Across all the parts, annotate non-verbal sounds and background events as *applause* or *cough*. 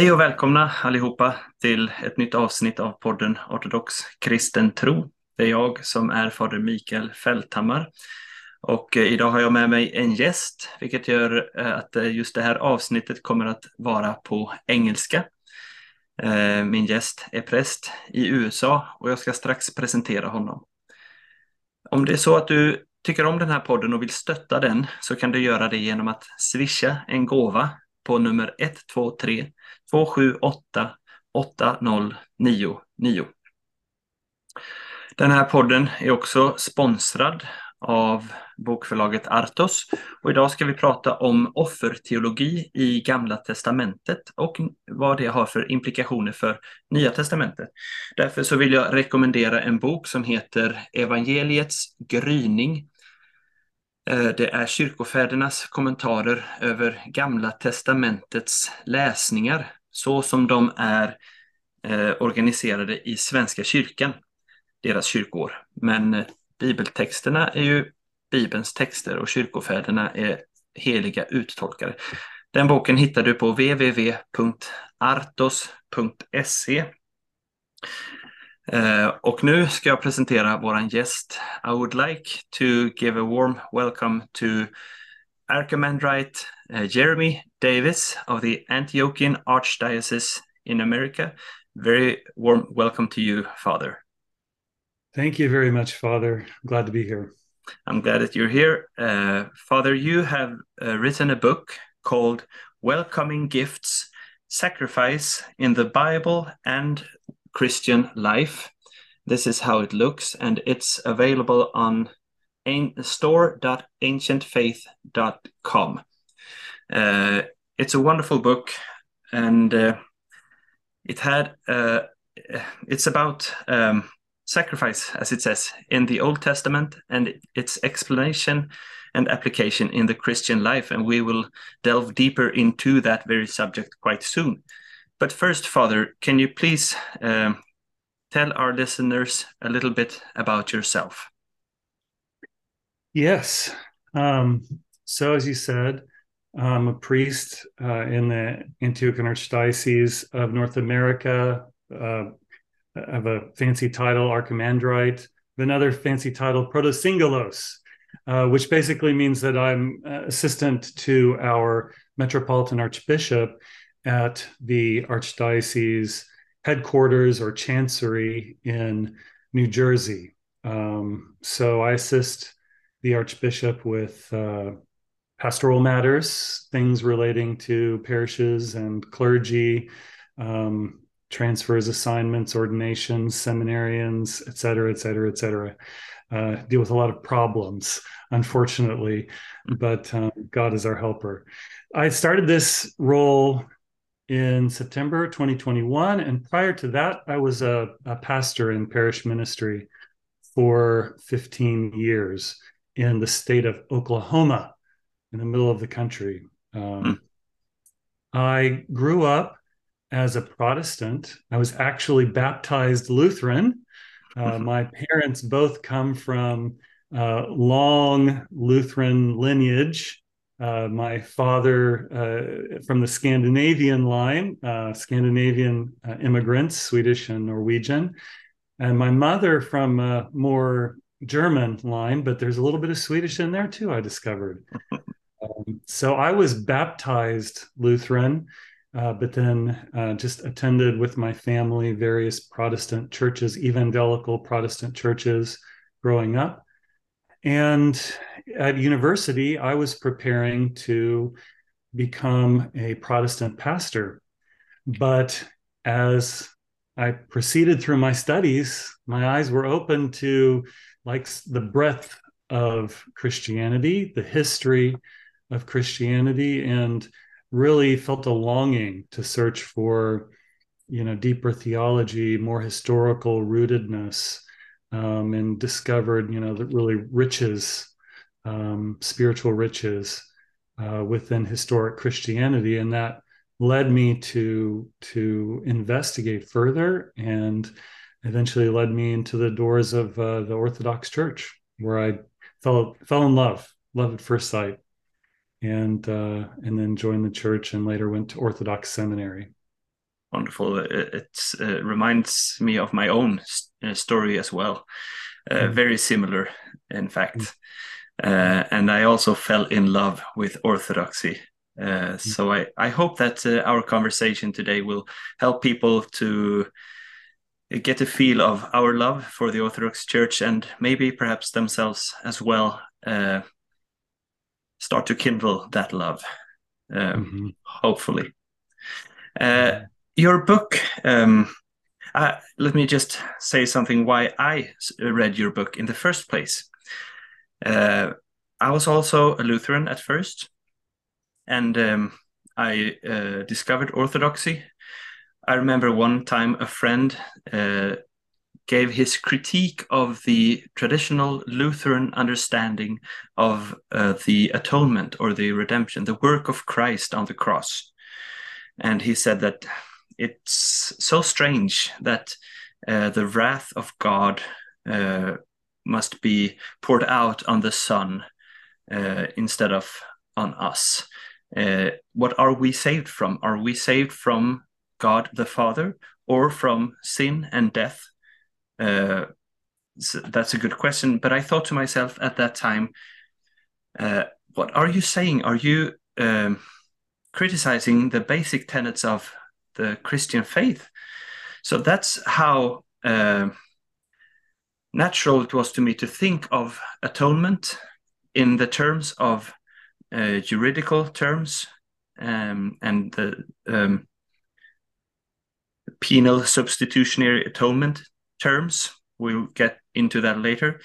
Hej och välkomna allihopa till ett nytt avsnitt av podden Ortodox kristen tro. Det är jag som är fader Mikael Fälthammar. Och eh, idag har jag med mig en gäst, vilket gör eh, att eh, just det här avsnittet kommer att vara på engelska. Min gäst är präst i USA och jag ska strax presentera honom. Om det är så att du tycker om den här podden och vill stötta den så kan du göra det genom att swisha en gåva på nummer 123 278 8099. Den här podden är också sponsrad av bokförlaget Artos och idag ska vi prata om offerteologi i Gamla Testamentet och vad det har för implikationer för Nya Testamentet. Därför så vill jag rekommendera en bok som heter Evangeliets gryning eh, det är kyrkofädernas kommentarer över Gamla testamentets läsningar så som de är eh, organiserade i Svenska kyrkan, deras kyrkår. Men eh, bibeltexterna är ju Bibelns texter och kyrkofäderna är heliga uttolkare. Den boken hittar du på www.artos.se eh, och nu ska jag presentera våran gäst. I would like to give a warm welcome to Archimandrite eh, Jeremy Davis of the Antiochian Archdiocese in America. Very warm welcome to you, Father. Thank you very much, Father. Glad to be here. I'm glad that you're here. Uh, Father, you have uh, written a book called Welcoming Gifts Sacrifice in the Bible and Christian life. This is how it looks, and it's available on store.ancientfaith.com. Uh, it's a wonderful book, and uh, it had uh, it's about um, sacrifice, as it says in the Old Testament, and its explanation and application in the Christian life. And we will delve deeper into that very subject quite soon. But first, Father, can you please um, tell our listeners a little bit about yourself? Yes. Um, so, as you said, I'm a priest uh, in the Antiochian Archdiocese of North America. Uh, have a fancy title, Archimandrite, another fancy title, Protosyngellos, uh, which basically means that I'm assistant to our Metropolitan Archbishop at the Archdiocese headquarters or chancery in New Jersey. Um, so I assist the Archbishop with uh, pastoral matters, things relating to parishes and clergy, um, transfers, assignments, ordinations, seminarians, et cetera, et cetera, et cetera. Uh, deal with a lot of problems, unfortunately, but um, God is our helper. I started this role in September 2021. And prior to that, I was a, a pastor in parish ministry for 15 years in the state of Oklahoma, in the middle of the country. Um, mm. I grew up as a Protestant. I was actually baptized Lutheran. Uh, mm-hmm. My parents both come from uh, long Lutheran lineage. Uh, my father uh, from the Scandinavian line, uh, Scandinavian uh, immigrants, Swedish and Norwegian, and my mother from a more German line, but there's a little bit of Swedish in there too, I discovered. *laughs* um, so I was baptized Lutheran, uh, but then uh, just attended with my family various Protestant churches, evangelical Protestant churches growing up. And at university, I was preparing to become a Protestant pastor. But as I proceeded through my studies, my eyes were open to like the breadth of Christianity, the history of Christianity, and really felt a longing to search for, you know, deeper theology, more historical rootedness, um, and discovered, you know, the really riches um, spiritual riches uh, within historic Christianity, and that led me to to investigate further, and eventually led me into the doors of uh, the Orthodox Church, where I fell fell in love, love at first sight, and uh, and then joined the church, and later went to Orthodox seminary. Wonderful. It, it reminds me of my own uh, story as well. Mm. Very similar, in fact. Mm. Uh, and I also fell in love with orthodoxy. Uh, mm. so I, I hope that uh, our conversation today will help people to get a feel of our love for the Orthodox Church and maybe perhaps themselves as well uh, start to kindle that love. Um, mm-hmm. Hopefully, uh, your book. Um, let me just say something why I read your book in the first place. Uh, I was also a Lutheran at first, and um, I uh, discovered Orthodoxy. I remember one time a friend uh, gave his critique of the traditional Lutheran understanding of uh, the atonement or the redemption, the work of Christ on the cross. And he said that it's so strange that uh, the wrath of God uh, must be poured out on the Son uh, instead of on us. Uh, what are we saved from? Are we saved from God the Father or from sin and death? Uh, so that's a good question. But I thought to myself at that time, uh, what are you saying? Are you um, criticizing the basic tenets of the Christian faith? So that's how uh, natural it was to me to think of atonement in the terms of uh, juridical terms um, and the um, penal substitutionary atonement terms. We'll get into that later.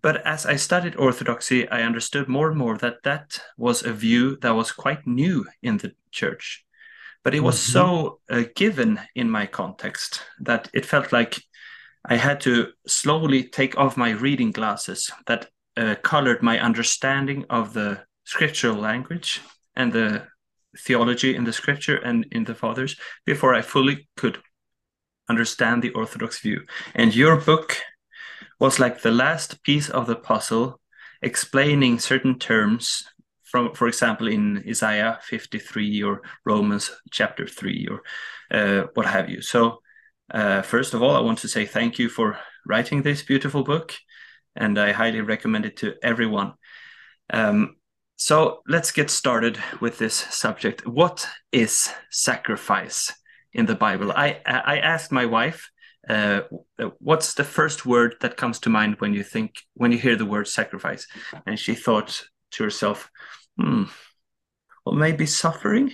But as I studied Orthodoxy, I understood more and more that that was a view that was quite new in the church. But it was mm-hmm. so uh, given in my context that it felt like I had to slowly take off my reading glasses that uh, colored my understanding of the scriptural language and the theology in the scripture and in the fathers before I fully could understand the Orthodox view. And your book was like the last piece of the puzzle, explaining certain terms from, for example, in Isaiah 53 or Romans chapter 3 or uh, what have you. So uh, first of all, I want to say thank you for writing this beautiful book, and I highly recommend it to everyone. Um, so let's get started with this subject. What is sacrifice in the Bible? I I asked my wife, uh, "What's the first word that comes to mind when you think when you hear the word sacrifice?" And she thought to herself, "Hmm, well, maybe suffering."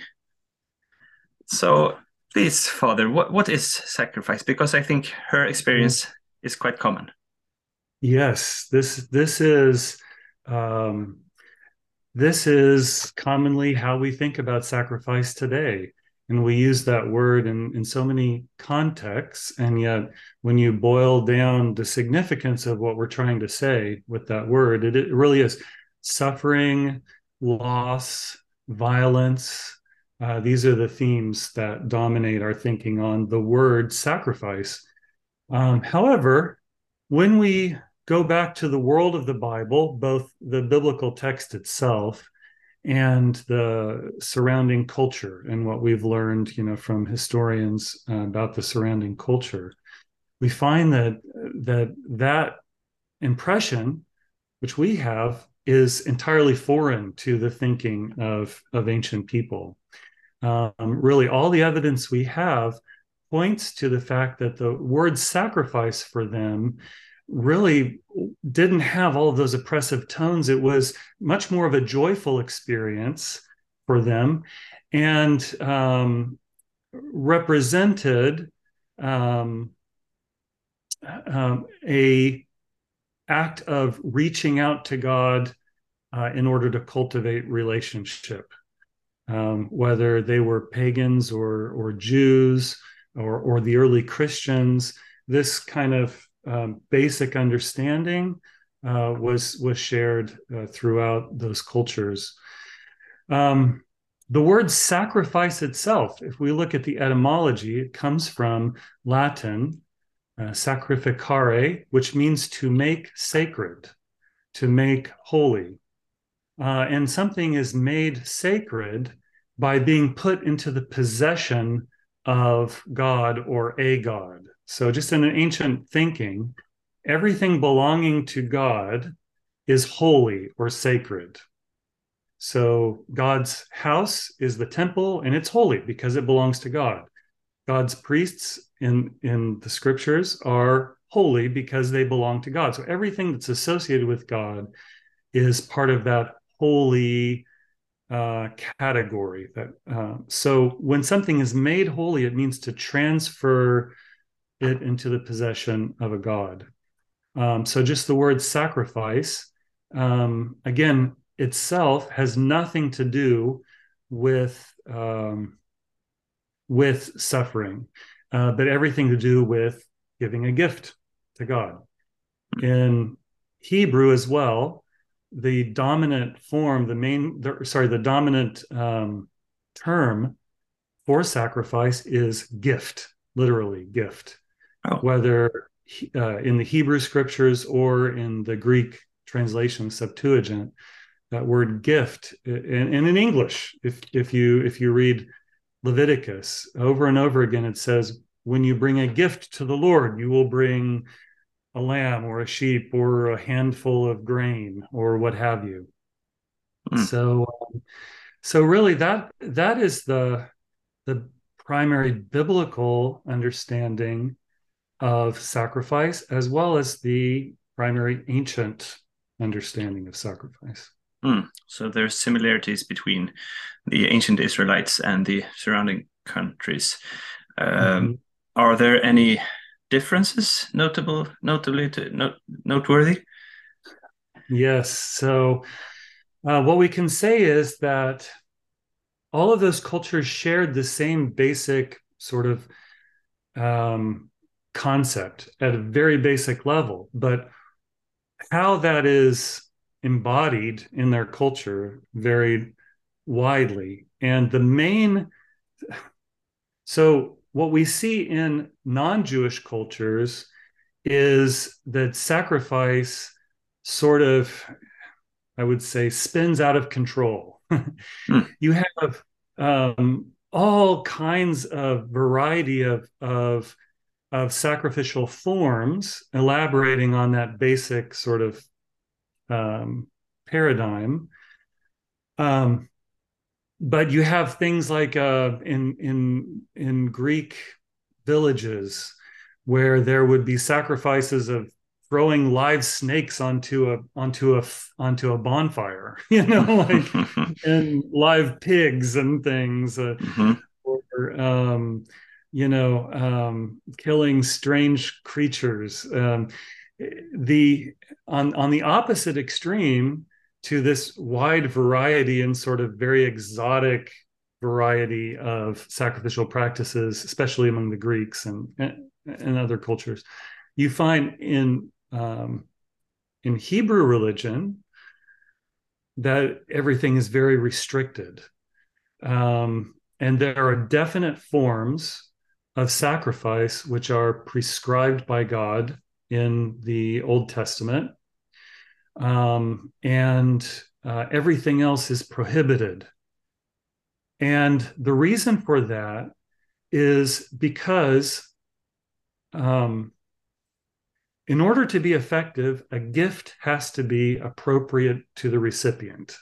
So please, Father, what, what is sacrifice? Because I think her experience is quite common. Yes, this this is um, this is commonly how we think about sacrifice today, and we use that word in in so many contexts. And yet, when you boil down the significance of what we're trying to say with that word, it, it really is suffering, loss, violence, uh, these are the themes that dominate our thinking on the word sacrifice. Um, however, when we go back to the world of the Bible, both the biblical text itself and the surrounding culture and what we've learned, you know, from historians uh, about the surrounding culture, we find that that that impression, which we have, is entirely foreign to the thinking of of ancient people. Um, really all the evidence we have points to the fact that the word sacrifice for them really didn't have all of those oppressive tones. It was much more of a joyful experience for them and um, represented um, um, a act of reaching out to God uh, in order to cultivate relationship um, whether they were pagans or or Jews or or the early Christians. This kind of um, basic understanding uh, was was shared uh, throughout those cultures. Um, the word sacrifice itself, if we look at the etymology, it comes from Latin uh, sacrificare, which means to make sacred, to make holy. Uh, and something is made sacred by being put into the possession of God or a God. So, just in an ancient thinking, everything belonging to God is holy or sacred. So God's house is the temple and it's holy because it belongs to God. God's priests in in the scriptures are holy because they belong to God. So everything that's associated with God is part of that holy uh, category. That uh, so when something is made holy, it means to transfer it into the possession of a God. Um, so just the word sacrifice, um, again, itself has nothing to do with um, with suffering, uh, but everything to do with giving a gift to God. In Hebrew as well, the dominant form, the main, the, sorry, the dominant um, term for sacrifice is gift, literally gift. Oh. Whether uh, in the Hebrew scriptures or in the Greek translation Septuagint, that word gift and, and in english if if you if you read leviticus over and over again it says when you bring a gift to the lord you will bring a lamb or a sheep or a handful of grain or what have you mm. so um, so really that that is the the primary biblical understanding of sacrifice as well as the primary ancient understanding of sacrifice Mm. So there's similarities between the ancient Israelites and the surrounding countries. Um, mm-hmm. Are there any differences notable, notably to, not, noteworthy? Yes. So uh, what we can say is that all of those cultures shared the same basic sort of um, concept at a very basic level, but how that is embodied in their culture varied widely. And the main, so what we see in non Jewish cultures is that sacrifice sort of, I would say, spins out of control. mm. *laughs* You have um, all kinds of variety of, of, of sacrificial forms elaborating on that basic sort of um, paradigm. Um, but you have things like uh, in in in Greek villages where there would be sacrifices of throwing live snakes onto a onto a onto a bonfire, *laughs* you know, like *laughs* and live pigs and things, uh, mm-hmm. or um, you know, um, killing strange creatures. Um, the on on the opposite extreme to this wide variety and sort of very exotic variety of sacrificial practices, especially among the Greeks and and other cultures, you find in um, in Hebrew religion that everything is very restricted, um, and there are definite forms of sacrifice which are prescribed by God in the Old Testament, um, and uh, everything else is prohibited. And the reason for that is because um, in order to be effective, a gift has to be appropriate to the recipient.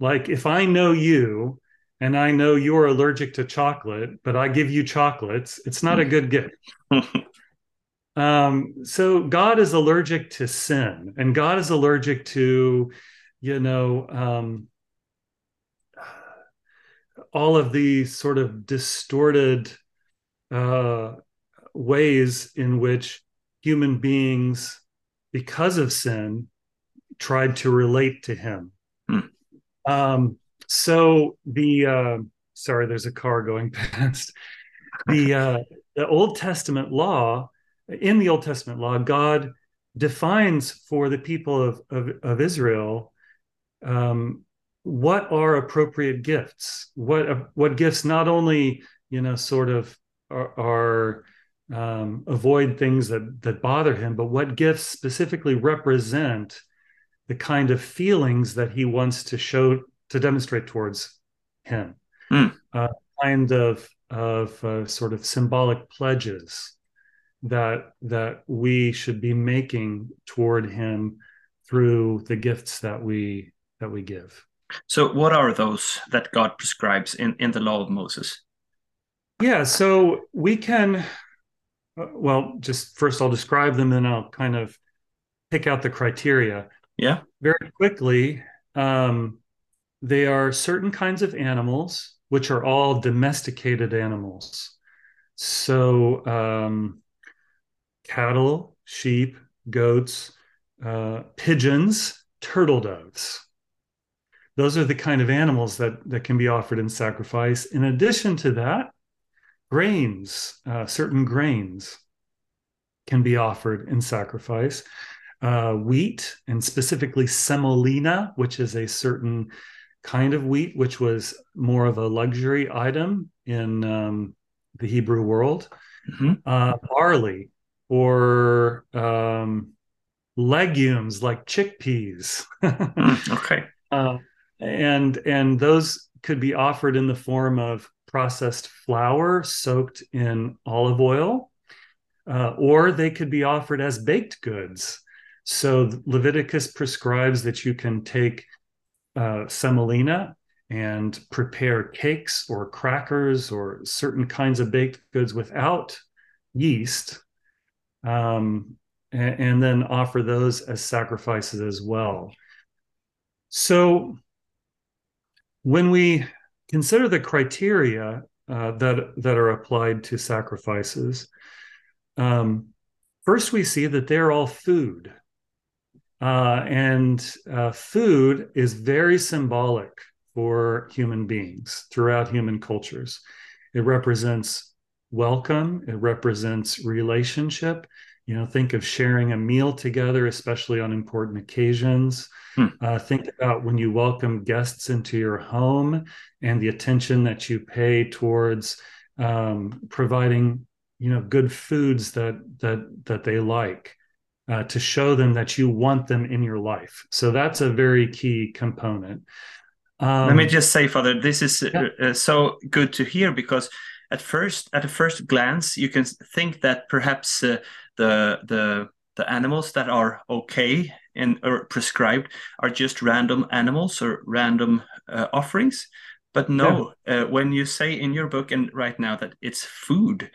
Like if I know you and I know you're allergic to chocolate, but I give you chocolates, it's not a good gift. *laughs* Um, so God is allergic to sin, and God is allergic to, you know, um, all of these sort of distorted uh, ways in which human beings, because of sin, tried to relate to Him. Hmm. Um, so the uh, sorry, there's a car going *laughs* past. The uh, the Old Testament law in the Old Testament law, God defines for the people of, of, of Israel um, what are appropriate gifts, what what gifts not only you know sort of are, are um, avoid things that that bother him, but what gifts specifically represent the kind of feelings that he wants to show to demonstrate towards him, mm. uh, kind of of uh, sort of symbolic pledges that that we should be making toward him through the gifts that we that we give. So, what are those that God prescribes in in the law of Moses? Yeah, so we can. Uh, well, just first I'll describe them, and I'll kind of pick out the criteria. Yeah. Very quickly, um, they are certain kinds of animals, which are all domesticated animals. So, um, cattle, sheep, goats, uh, pigeons, turtle doves. Those are the kind of animals that, that can be offered in sacrifice. In addition to that, grains, uh, certain grains can be offered in sacrifice. Uh, wheat, and specifically semolina, which is a certain kind of wheat, which was more of a luxury item in um, the Hebrew world. Mm-hmm. Uh, barley or um, legumes like chickpeas. mm, *laughs* okay. Uh, and and those could be offered in the form of processed flour soaked in olive oil, uh, or they could be offered as baked goods. So Leviticus prescribes that you can take uh, semolina and prepare cakes or crackers or certain kinds of baked goods without yeast, um, and, and then offer those as sacrifices as well. So when we consider the criteria uh, that that are applied to sacrifices, um, first we see that they're all food. Uh, and uh, food is very symbolic for human beings throughout human cultures. It represents welcome, it represents relationship. You know, think of sharing a meal together, especially on important occasions. Hmm. Uh, think about when you welcome guests into your home and the attention that you pay towards um, providing, you know, good foods that that that they like uh, to show them that you want them in your life. So that's a very key component. Um, Let me just say, Father, this is yeah. uh, so good to hear because at first, at a first glance, you can think that perhaps uh, the the the animals that are okay and or prescribed are just random animals or random uh, offerings. But no, yeah. uh, when you say in your book and right now that it's food,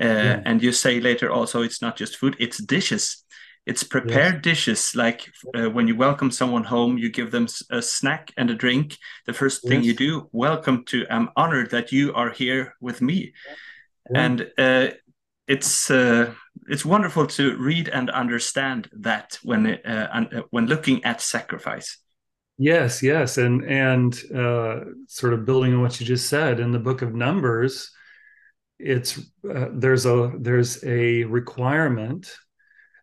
uh, yeah. and you say later also it's not just food, it's dishes. It's prepared yes. dishes. Like uh, when you welcome someone home, you give them a snack and a drink. The first thing yes. you do, welcome to. I'm honored that you are here with me, yeah. and uh, it's uh, it's wonderful to read and understand that when uh, uh, when looking at sacrifice. Yes, yes, and and uh, sort of building on what you just said in the book of Numbers, it's uh, there's a there's a requirement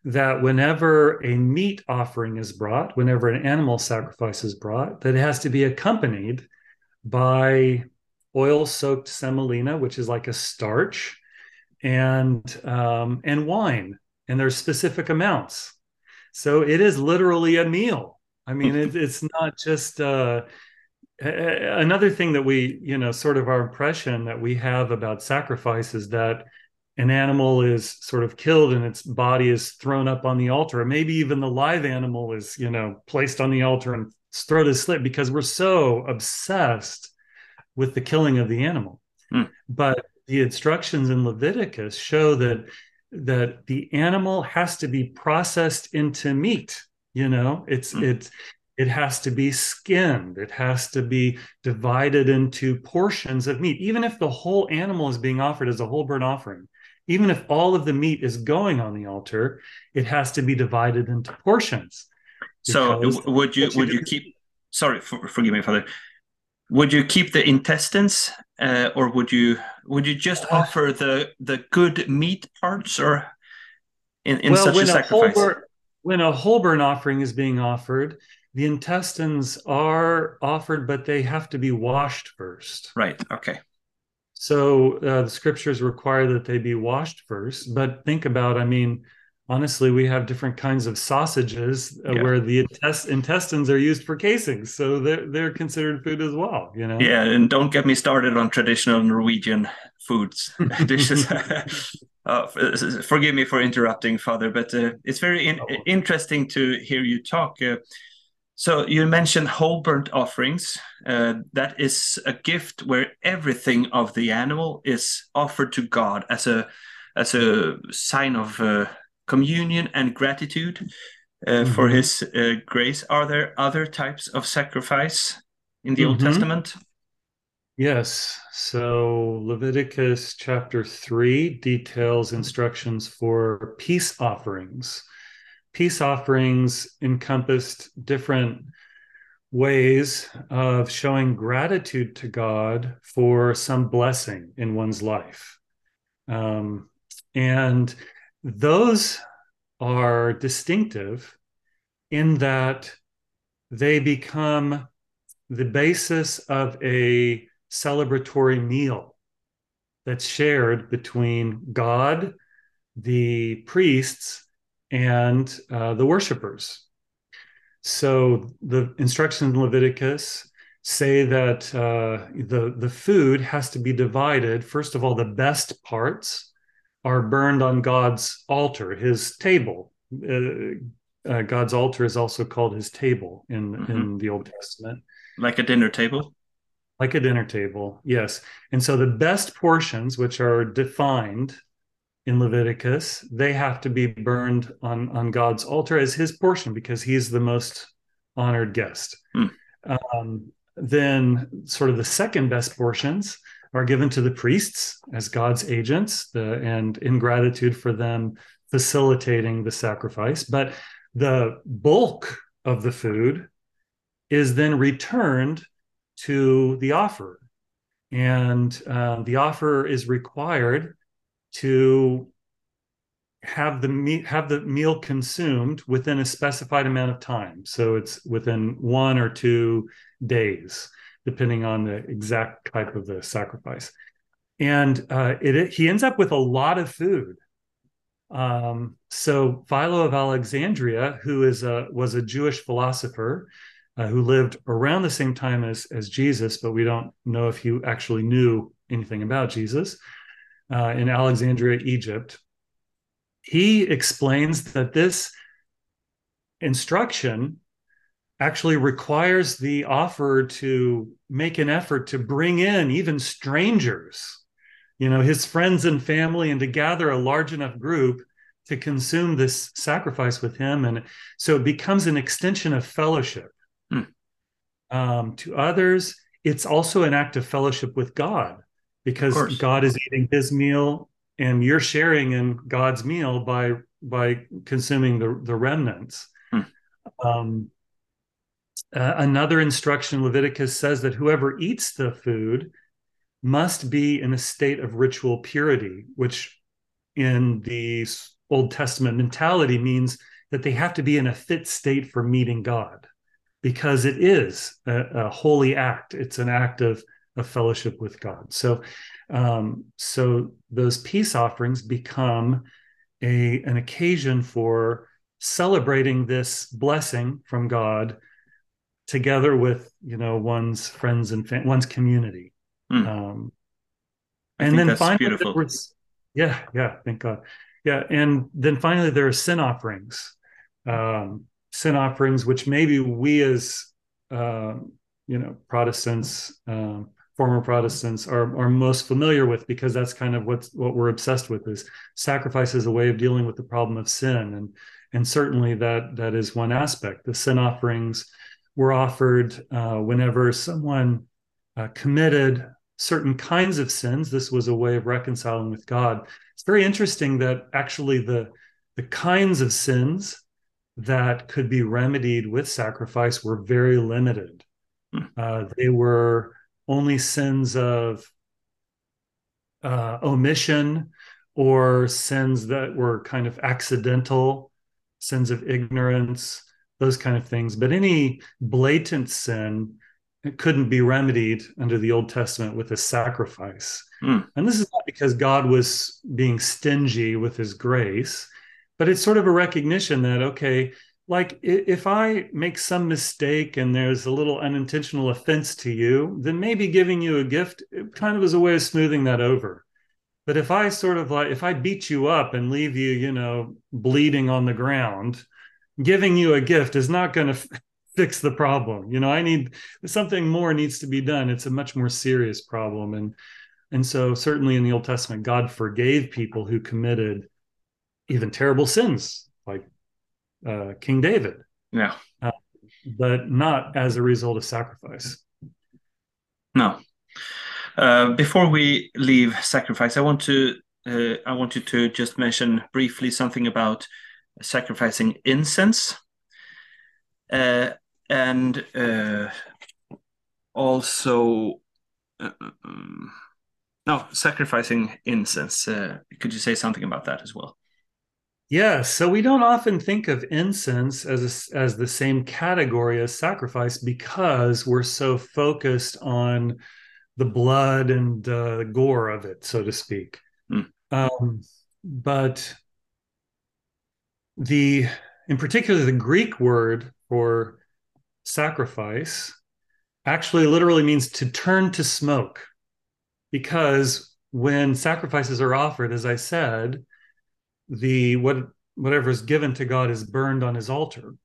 that whenever a meat offering is brought, whenever an animal sacrifice is brought, that it has to be accompanied by oil soaked semolina, which is like a starch, and um, and wine, and there's specific amounts. So it is literally a meal. I mean, it, *laughs* it's not just uh, another thing that we, you know, sort of our impression that we have about sacrifice is that an animal is sort of killed and its body is thrown up on the altar, or maybe even the live animal is, you know, placed on the altar and throat is slit because we're so obsessed with the killing of the animal. Mm. But the instructions in Leviticus show that that the animal has to be processed into meat. You know, it's mm. it's it has to be skinned it has to be divided into portions of meat even if the whole animal is being offered as a whole burnt offering even if all of the meat is going on the altar, it has to be divided into portions. So would you would you keep? Sorry, for, forgive me, Father. Would you keep the intestines, uh, or would you would you just uh, offer the the good meat parts, or in, in well, such a sacrifice? A burnt, when a whole burnt offering is being offered, the intestines are offered, but they have to be washed first. Right. Okay. So uh, the scriptures require that they be washed first. But think about, I mean, honestly, we have different kinds of sausages uh, yeah. where the intest- intestines are used for casings, so they're they're considered food as well. You know. Yeah, and don't get me started on traditional Norwegian foods *laughs* *laughs* dishes. *laughs* uh, forgive me for interrupting, Father, but uh, it's very in- interesting to hear you talk. So you mentioned whole burnt offerings. Uh, that is a gift where everything of the animal is offered to God as a as a sign of uh, communion and gratitude uh, mm-hmm. for His uh, grace. Are there other types of sacrifice in the mm-hmm. Old Testament? Yes. So Leviticus chapter three details instructions for peace offerings peace offerings encompassed different ways of showing gratitude to God for some blessing in one's life. Um, and those are distinctive in that they become the basis of a celebratory meal that's shared between God, the priests, and uh, the worshipers. So the instructions in Leviticus say that uh, the the food has to be divided. First of all, the best parts are burned on God's altar, His table. Uh, uh, God's altar is also called His table in mm-hmm. in the Old Testament, like a dinner table. Like a dinner table, yes. And so the best portions, which are defined in Leviticus, they have to be burned on, on God's altar as his portion because he's the most honored guest. Mm. Um, then, sort of the second best portions are given to the priests as God's agents, the, and in gratitude for them facilitating the sacrifice. But the bulk of the food is then returned to the offerer. And uh, the offerer is required to have the meat have the meal consumed within a specified amount of time. So it's within one or two days depending on the exact type of the sacrifice. And uh, it, it, he ends up with a lot of food. Um, so philo of alexandria who is a was a jewish philosopher uh, who lived around the same time as as jesus but we don't know if he actually knew anything about jesus uh, in Alexandria, Egypt, he explains that this instruction actually requires the offerer to make an effort to bring in even strangers, you know, his friends and family, and to gather a large enough group to consume this sacrifice with him. And so it becomes an extension of fellowship. Hmm. Um, to others, it's also an act of fellowship with God because God is eating his meal and you're sharing in God's meal by by consuming the, the remnants. Hmm. Um, uh, another instruction, Leviticus says that whoever eats the food must be in a state of ritual purity, which in the Old Testament mentality means that they have to be in a fit state for meeting God because it is a, a holy act. It's an act of a fellowship with God. So, um, so those peace offerings become a an occasion for celebrating this blessing from God together with you know one's friends and fam- one's community. Mm. Um, and then finally, was, yeah, yeah, thank God, yeah, and then finally there are sin offerings, um, sin offerings which maybe we as uh, you know Protestants um, former Protestants are, are most familiar with because that's kind of what's what we're obsessed with is sacrifice as a way of dealing with the problem of sin. And and certainly that that is one aspect. The sin offerings were offered uh, whenever someone uh, committed certain kinds of sins this was a way of reconciling with God. It's very interesting that actually the the kinds of sins that could be remedied with sacrifice were very limited. Hmm. uh, they were only sins of uh, omission or sins that were kind of accidental sins of ignorance, those kind of things. But any blatant sin couldn't be remedied under the Old Testament with a sacrifice. Mm. And this is not because God was being stingy with his grace, but it's sort of a recognition that, okay, like if I make some mistake and there's a little unintentional offense to you, then maybe giving you a gift kind of is a way of smoothing that over. But if I sort of like, if I beat you up and leave you, you know, bleeding on the ground, giving you a gift is not going to f- *laughs* fix the problem. You know, I need something more needs to be done. It's a much more serious problem. And, and so certainly in the Old Testament, God forgave people who committed even terrible sins like uh, King David. Yeah. Uh, but not as a result of sacrifice. No. Uh, before we leave sacrifice, I want to uh, I want you to just mention briefly something about sacrificing incense, uh, and uh, also um, no sacrificing incense. could you say something about that as well? Yeah, so we don't often think of incense as a, as the same category as sacrifice because we're so focused on the blood and uh, gore of it, so to speak. Mm. Um, but the, in particular, the Greek word for sacrifice actually literally means to turn to smoke, because when sacrifices are offered, as I said, the what whatever is given to God is burned on His altar,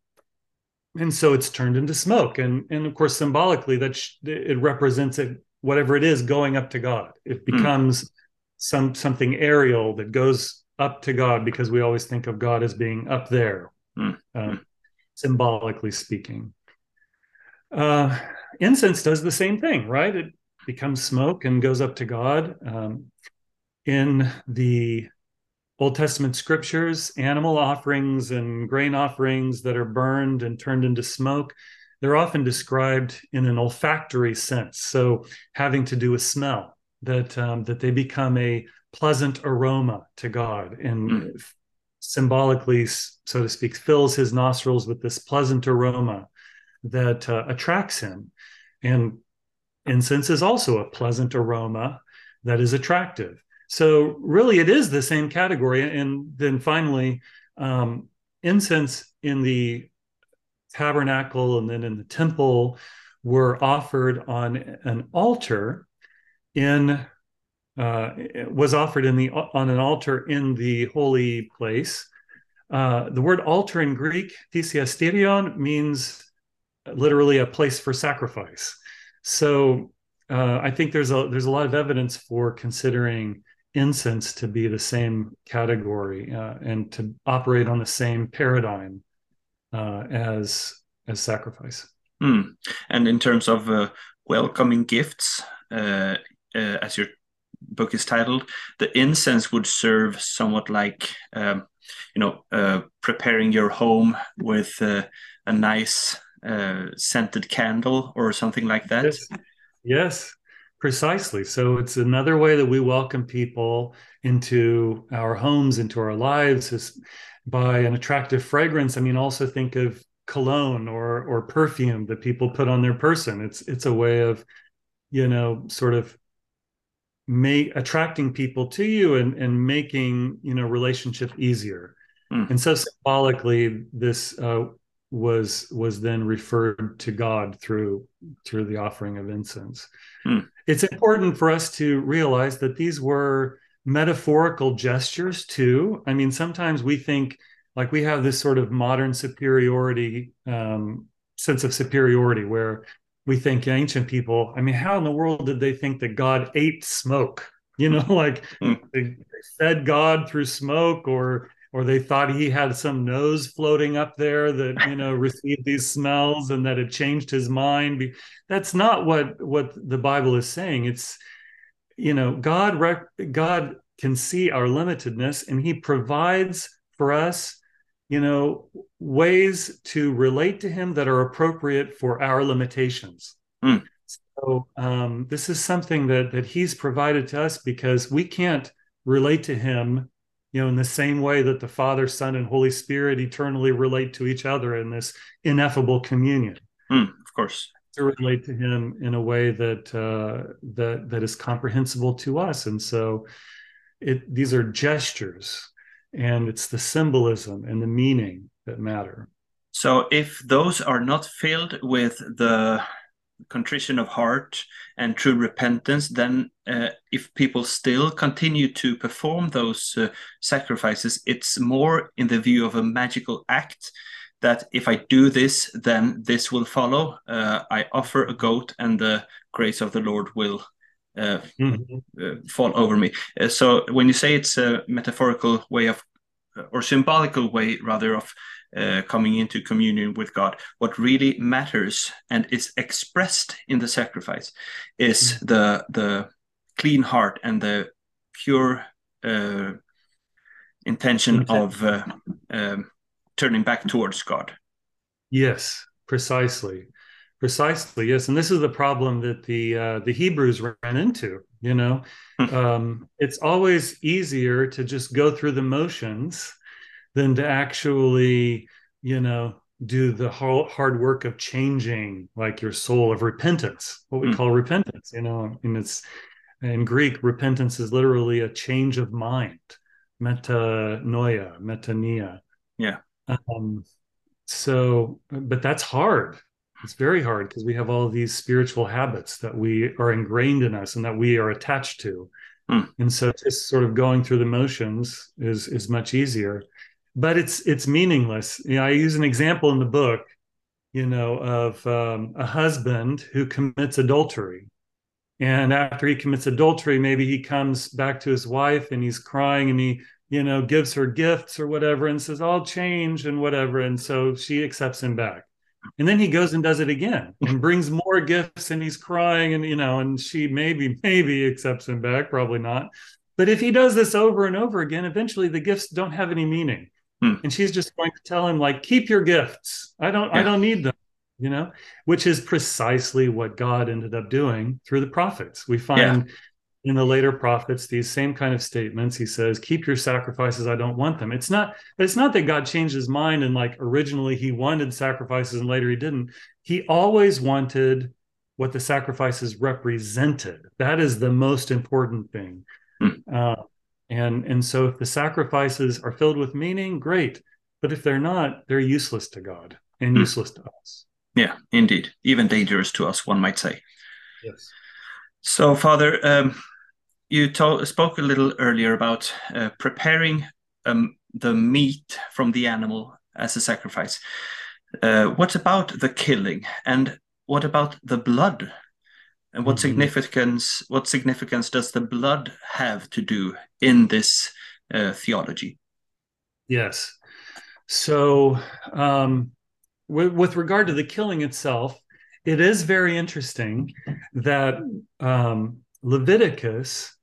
and so it's turned into smoke, and and of course symbolically that sh- it represents it whatever it is going up to God. It hmm. becomes mm. some something aerial that goes up to God because we always think of God as being up there, mm. Uh, symbolically speaking. Uh, incense does the same thing, right? It becomes smoke and goes up to God. Um, in the Old Testament scriptures, animal offerings and grain offerings that are burned and turned into smoke they're often described in an olfactory sense, so having to do with smell. That um, that they become a pleasant aroma to God, and mm. symbolically, so to speak, fills His nostrils with this pleasant aroma that uh, attracts Him. And incense is also a pleasant aroma that is attractive. So really, it is the same category. And then finally, um, incense in the tabernacle and then in the temple were offered on an altar in uh, was offered in the on an altar in the holy place. Uh, the word altar in Greek, thysiasterion, means literally a place for sacrifice. So uh, I think there's a there's a lot of evidence for considering incense to be the same category uh, and to operate on the same paradigm uh, as as sacrifice. Mm. And in terms of uh, welcoming gifts, uh, uh, as your book is titled, the incense would serve somewhat like, um, you know, uh, preparing your home with uh, a nice uh, scented candle or something like that. Yes. yes, precisely. So it's another way that we welcome people into our homes, into our lives, is by an attractive fragrance. I mean, also think of cologne or or perfume that people put on their person. It's it's a way of, you know, sort of make attracting people to you and and making you know relationship easier. Mm. And so symbolically, this uh, was was then referred to God through through the offering of incense. Mm. It's important for us to realize that these were metaphorical gestures too. I mean, sometimes we think like we have this sort of modern superiority um, sense of superiority where we think ancient people. I mean, how in the world did they think that God ate smoke? You know, *laughs* like hmm. they fed God through smoke, or or they thought he had some nose floating up there that you know *laughs* received these smells and that it changed his mind. That's not what what the Bible is saying. It's you know God rec- God can see our limitedness and he provides for us you know ways to relate to him that are appropriate for our limitations mm. so um, this is something that that he's provided to us because we can't relate to him you know, in the same way that the Father, Son, and Holy Spirit eternally relate to each other in this ineffable communion. Mm, of course. To relate to Him in a way that uh, that that is comprehensible to us, and so it these are gestures, and it's the symbolism and the meaning that matter. So, if those are not filled with the contrition of heart and true repentance, then uh, if people still continue to perform those uh, sacrifices, it's more in the view of a magical act that if I do this, then this will follow. Uh, I offer a goat, and the grace of the Lord will uh, mm-hmm. Uh, fall over me. Uh, so when you say it's a metaphorical way of, or symbolical way rather of uh, coming into communion with God. What really matters and is expressed in the sacrifice is mm-hmm. the the clean heart and the pure uh, intention of uh, um, turning back towards God. Yes, precisely, precisely. Yes, and this is the problem that the uh, the Hebrews ran into. You know, hmm. um, it's always easier to just go through the motions than to actually, you know, do the hard work of changing like your soul of repentance, what we mm. call repentance, you know, and it's in Greek, repentance is literally a change of mind, metanoia, metanoia. Yeah. Um, so, but that's hard. It's very hard because we have all these spiritual habits that we are ingrained in us and that we are attached to. Mm. And so just sort of going through the motions is is much easier but it's it's meaningless. You know, I use an example in the book, you know, of um, a husband who commits adultery, and after he commits adultery, maybe he comes back to his wife and he's crying and he you know gives her gifts or whatever and says I'll change and whatever, and so she accepts him back. And then he goes and does it again and brings more gifts and he's crying and you know and she maybe maybe accepts him back probably not but if he does this over and over again eventually the gifts don't have any meaning Hmm. And she's just going to tell him, like, keep your gifts. I don't, yeah. I don't need them, you know, which is precisely what God ended up doing through the prophets. We find yeah. in the later prophets these same kind of statements. He says, keep your sacrifices, I don't want them. It's not, it's not that God changed his mind and like originally he wanted sacrifices and later he didn't. He always wanted what the sacrifices represented. That is the most important thing. Uh, and, and so if the sacrifices are filled with meaning, great. But if they're not, they're useless to God and mm. useless to us. Yeah, indeed. Even dangerous to us, one might say. Yes. So, Father, um, you told, spoke a little earlier about uh, preparing um, the meat from the animal as a sacrifice. Uh, what about the killing? And what about the blood? And what mm-hmm. significance what significance does the blood have to do in this uh, theology? Yes. So, um, with, with, regard to the killing itself, it is very interesting that um, Leviticus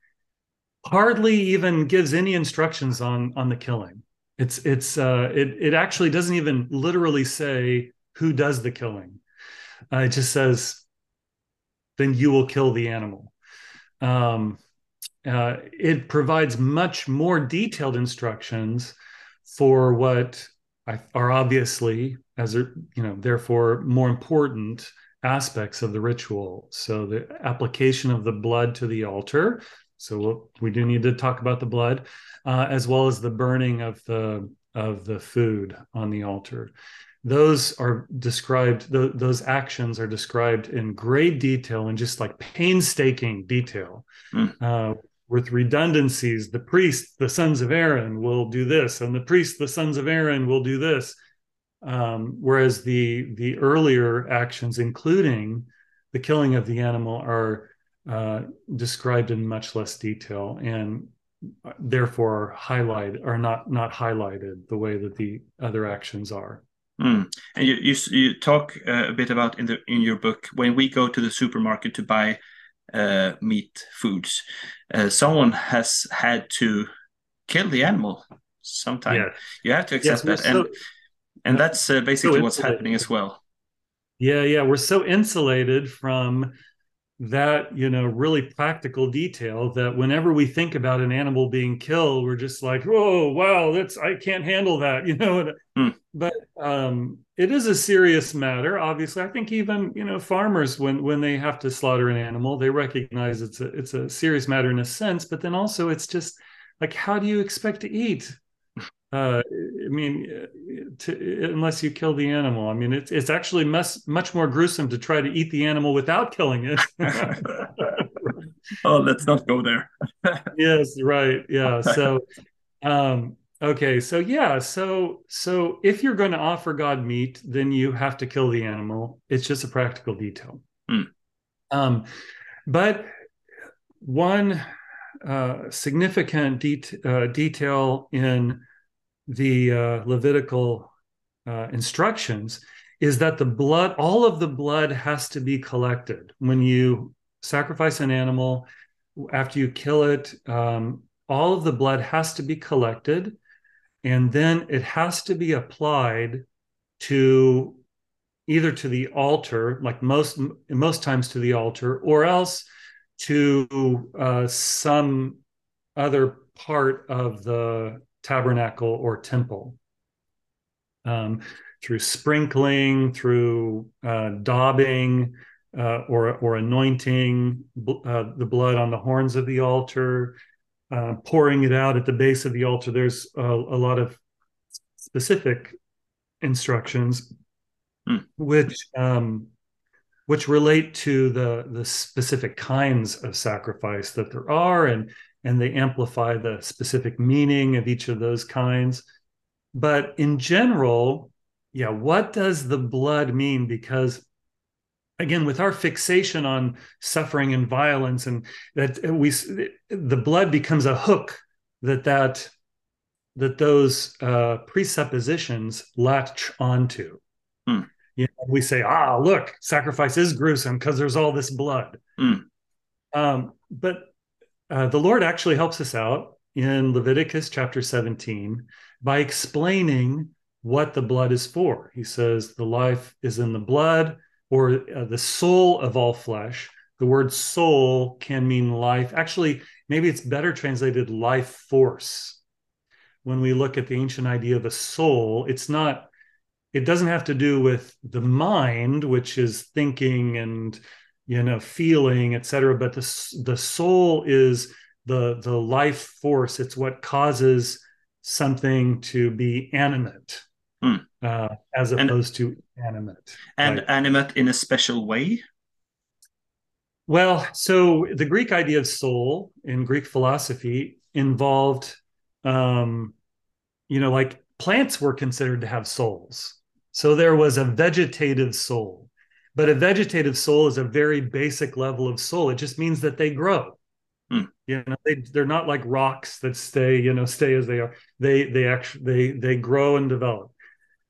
hardly even gives any instructions on on the killing. It's it's uh, it it actually doesn't even literally say who does the killing. Uh, it just says then you will kill the animal. Um, uh, it provides much more detailed instructions for what are obviously, as a, you know, therefore more important aspects of the ritual. So the application of the blood to the altar. So we'll, we do need to talk about the blood, uh, as well as the burning of the of the food on the altar those are described the, those actions are described in great detail and just like painstaking detail. Mm. uh, with redundancies the priest the sons of aaron will do this and the priest the sons of aaron will do this. Um, whereas the the earlier actions including the killing of the animal are uh, described in much less detail and therefore highlight are not not highlighted the way that the other actions are Mm. And you, you, you talk uh, a bit about in the in your book when we go to the supermarket to buy uh, meat foods, uh, someone has had to kill the animal sometime. Yeah. You have to accept yes, that, so, and and that's uh, basically so what's happening as well. Yeah, yeah, we're so insulated from that you know really practical detail that whenever we think about an animal being killed we're just like oh wow that's i can't handle that *laughs* you know? Mm. but um it is a serious matter obviously. I think even you know farmers when when they have to slaughter an animal they recognize it's a it's a serious matter in a sense but then also it's just like how do you expect to eat uh, I mean, to, unless you kill the animal. I mean, it's it's actually much much more gruesome to try to eat the animal without killing it. *laughs* *laughs* oh, let's not go there. *laughs* yes, right. Yeah. So, um, okay. So yeah. So so if you're going to offer God meat, then you have to kill the animal. It's just a practical detail. Mm. Um, but one uh, significant de- uh, detail in the uh, Levitical uh, instructions is that the blood, all of the blood has to be collected when you sacrifice an animal. After you kill it, um, all of the blood has to be collected, and then it has to be applied to either to the altar, like most most times to the altar, or else to uh, some other part of the tabernacle or temple. Um, through sprinkling, through uh, daubing, uh, or or anointing uh, the blood on the horns of the altar, uh, pouring it out at the base of the altar. There's a, a lot of specific instructions, mm. which um, which relate to the the specific kinds of sacrifice that there are, and and they amplify the specific meaning of each of those kinds. But in general, yeah, what does the blood mean? Because again, with our fixation on suffering and violence, and that we the blood becomes a hook that that that those uh, presuppositions latch onto. Hmm. You know, we say, ah, look, sacrifice is gruesome because there's all this blood. Hmm. Um, but uh, the Lord actually helps us out in Leviticus chapter 17 by explaining what the blood is for. He says, The life is in the blood, or uh, the soul of all flesh. The word soul can mean life. Actually, maybe it's better translated life force. When we look at the ancient idea of a soul, it's not, it doesn't have to do with the mind, which is thinking and you know feeling etc but the the soul is the the life force. It's what causes something to be animate hmm. uh, as opposed and, to animate and like, animate in a special way? Well so the greek idea of soul in greek philosophy involved um you know like plants were considered to have souls. So there was a vegetative soul but a vegetative soul is a very basic level of soul. It just means that they grow. Hmm. You know, they they're not like rocks that stay, you know, stay as they are. They they actually they they grow and develop.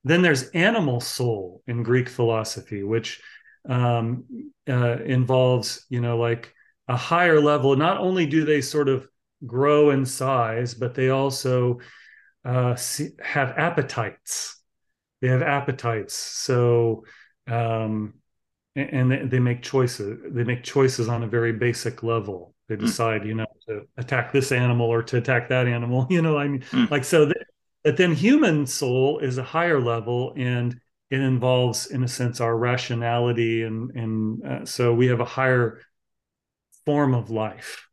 Then there's animal soul in Greek philosophy, which um, uh, involves, you know, like a higher level. Not only do they sort of grow in size, but they also uh, see, have appetites. They have appetites. So um, and they, they make choices they make choices on a very basic level they hmm. decide mm. you know to attack this animal or to attack that animal *laughs* you know i mean mm. like so that, that then human soul is a higher level and it involves in a sense our rationality and and uh, so we have a higher form of life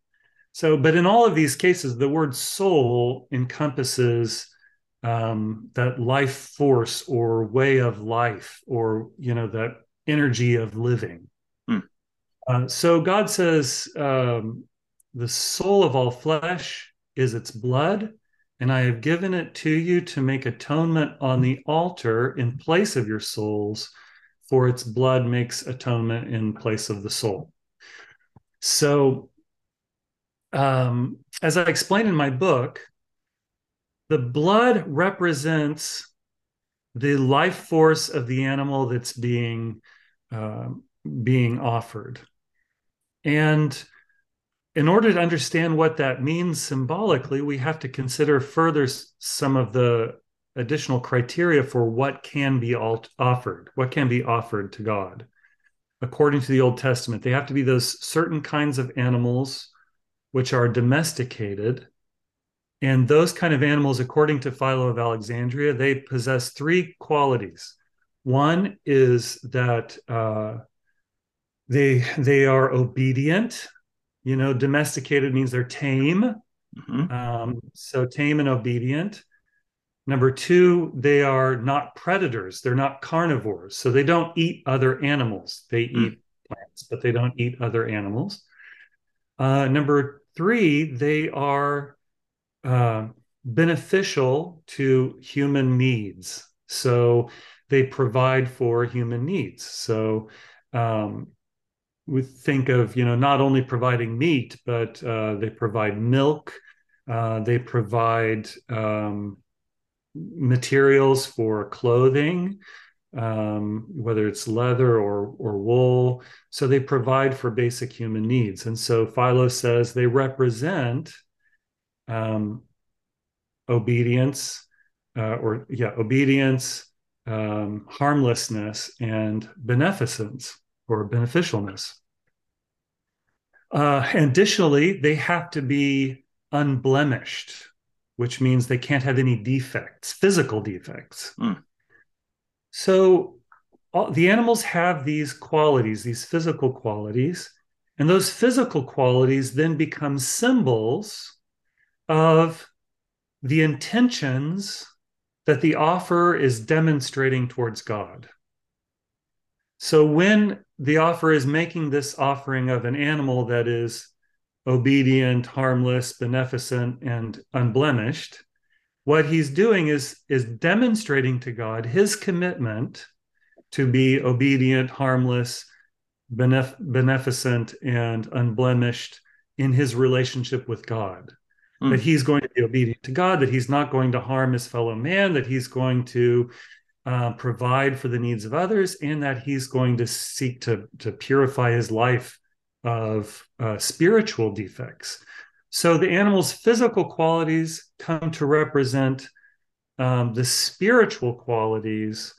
so but in all of these cases the word soul encompasses um, that life force or way of life or you know that energy of living. Hmm. Uh, so God says, um, the soul of all flesh is its blood, and I have given it to you to make atonement on the altar in place of your souls, for its blood makes atonement in place of the soul. So, um, as I explained in my book, the blood represents the life force of the animal that's being uh, being offered. And in order to understand what that means symbolically, we have to consider further some of the additional criteria for what can be offered, what can be offered to God. according to the Old Testament. They have to be those certain kinds of animals which are domesticated. And those kind of animals, according to Philo of Alexandria, they possess three qualities. One is that uh, they they are obedient. You know, domesticated means they're tame. Mm-hmm. Um, so tame and obedient. Number two, they are not predators. They're not carnivores. So they don't eat other animals. They mm. eat plants, but they don't eat other animals. Uh, number three, they are uh, beneficial to human needs. So they provide for human needs. So um, we think of, you know, not only providing meat, but uh, they provide milk. Uh, they provide um, materials for clothing, um, whether it's leather or, or wool. So they provide for basic human needs. And so Philo says they represent um, obedience, uh, or yeah, obedience, um, harmlessness, and beneficence or beneficialness. Uh, additionally, they have to be unblemished which means they can't have any defects, physical defects. Mm. So all, the animals have these qualities, these physical qualities, and those physical qualities then become symbols of the intentions that the offer is demonstrating towards God. So when the offer is making this offering of an animal that is obedient, harmless, beneficent, and unblemished. What he's doing is, is demonstrating to God his commitment to be obedient, harmless, benef- beneficent, and unblemished in his relationship with God. Mm. That he's going to be obedient to God, that he's not going to harm his fellow man, that he's going to uh, provide for the needs of others, and that he's going to seek to, to purify his life of uh, spiritual defects. So the animal's physical qualities come to represent um, the spiritual qualities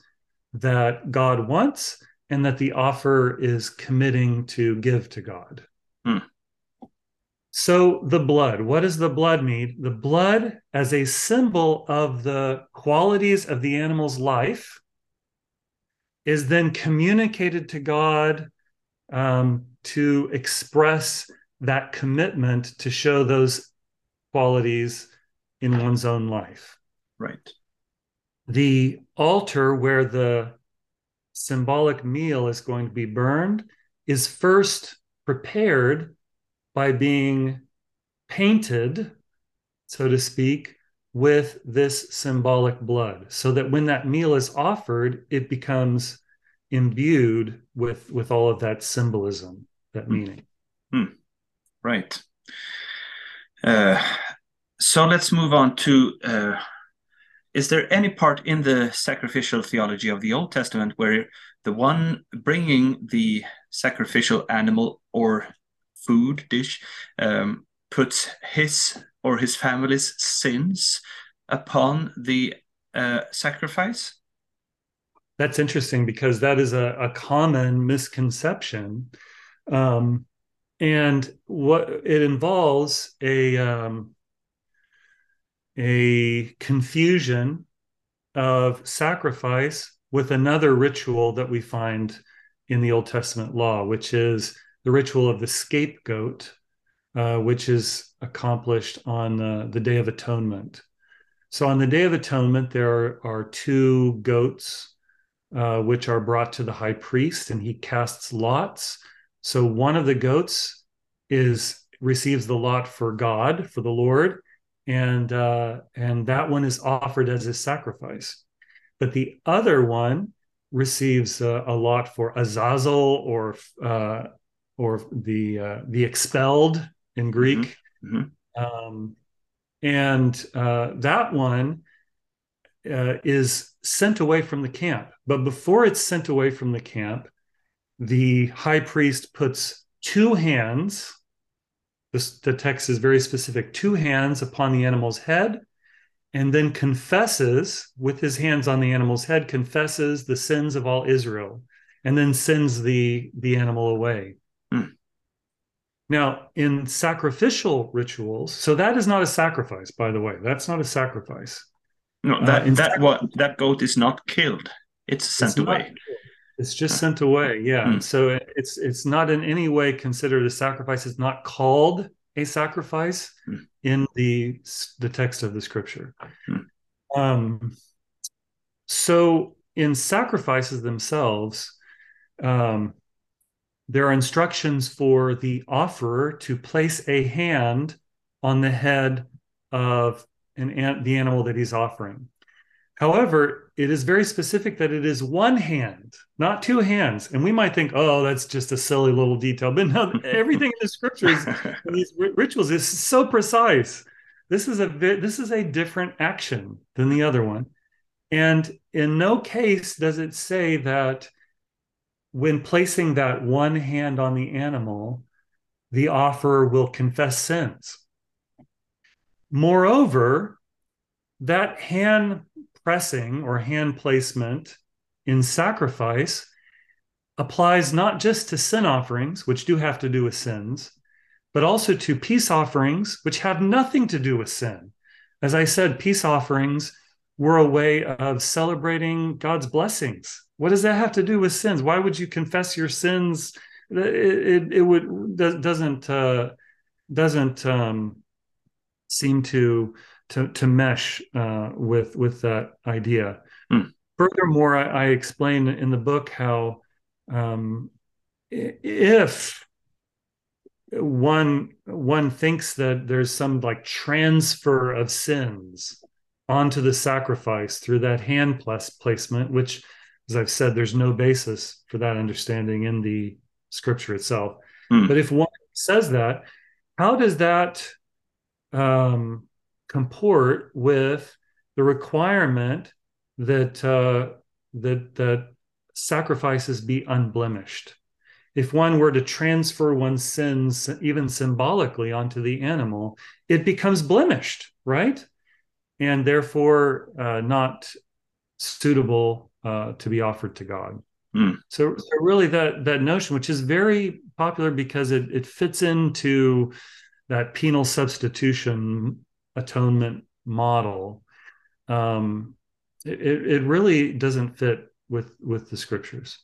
that God wants and that the offer is committing to give to God. Hmm. So the blood, what does the blood mean? The blood as a symbol of the qualities of the animal's life is then communicated to God um, to express that commitment to show those qualities in one's own life. Right. The altar where the symbolic meal is going to be burned is first prepared by being painted, so to speak, with this symbolic blood, so that when that meal is offered, it becomes imbued with with all of that symbolism that hmm. meaning mm. right uh, so let's move on to uh, is there any part in the sacrificial theology of the old testament where the one bringing the sacrificial animal or food dish um, puts his or his family's sins upon the uh, sacrifice that's interesting because that is a, a common misconception. Um, and what it involves a um, a confusion of sacrifice with another ritual that we find in the Old Testament law, which is the ritual of the scapegoat, uh, which is accomplished on uh, the Day of Atonement. So, on the Day of Atonement, there are, two goats uh, which are brought to the high priest, and he casts lots. So one of the goats is receives the lot for God, for the Lord, and uh, and that one is offered as a sacrifice. But the other one receives a, a lot for Azazel or uh, or the uh, the expelled in Greek, mm-hmm. Mm-hmm. Um, and uh, that one uh, is sent away from the camp. But before it's sent away from the camp, the high priest puts two hands. This, the text is very specific two hands upon the animal's head, and then confesses with his hands on the animal's head, confesses the sins of all Israel. and then sends the the animal away. Now, in sacrificial rituals, so that is not a sacrifice, by the way. That's not a sacrifice. No, Uh, that in that what that goat is not killed. It's sent It's away. It's just sent away. Yeah. And so it- it's it's not in any way considered a sacrifice. It's not called a sacrifice Hmm. in the the text of the scripture. Hmm. Um, so in sacrifices themselves, um, there are instructions for the offerer to place a hand on the head of an, the animal that he's offering. However, it is very specific that it is one hand, not two hands. And we might think, oh, that's just a silly little detail. But no, *laughs* everything in the scriptures, in these ri- rituals, is so precise. This is a this is a different action than the other one. And in no case does it say that when placing that one hand on the animal, the offerer will confess sins. Moreover, that hand pressing or hand placement in sacrifice applies not just to sin offerings, which do have to do with sins, but also to peace offerings, which have nothing to do with sin. As I said, peace offerings were a way of celebrating God's blessings. What does that have to do with sins? Why would you confess your sins? It, it, it would doesn't uh, doesn't um, seem to to to mesh uh, with with that idea. Hmm. Furthermore, I, I explain in the book how um, if one one thinks that there's some like transfer of sins onto the sacrifice through that hand plus placement, which, as I've said, there's no basis for that understanding in the scripture itself. Hmm. But if one says that, how does that um, comport with the requirement that uh, that that sacrifices be unblemished? If one were to transfer one's sins, even symbolically, onto the animal, it becomes blemished, right? And therefore uh, not suitable uh, to be offered to God. Hmm. So, so really, that that notion, which is very popular because it it fits into that penal substitution atonement model, um, it, it really doesn't fit with with the scriptures.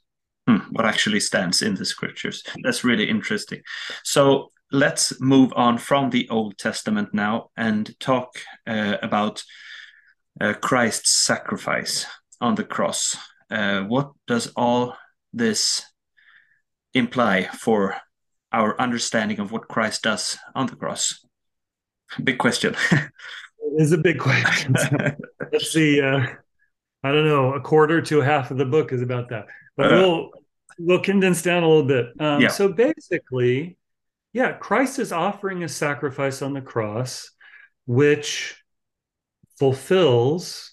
Hmm, what actually stands in the scriptures. That's really interesting. So let's move on from the Old Testament now and talk uh, about uh, Christ's sacrifice on the cross. Uh, what does all this imply for our understanding of what Christ does on the cross? Big question. It is a big question. *laughs* Let's see. Uh, I don't know. A quarter to a half of the book is about that, but Uh, we'll we'll condense down a little bit. Um, Yeah. So basically, yeah, Christ is offering a sacrifice on the cross, which fulfills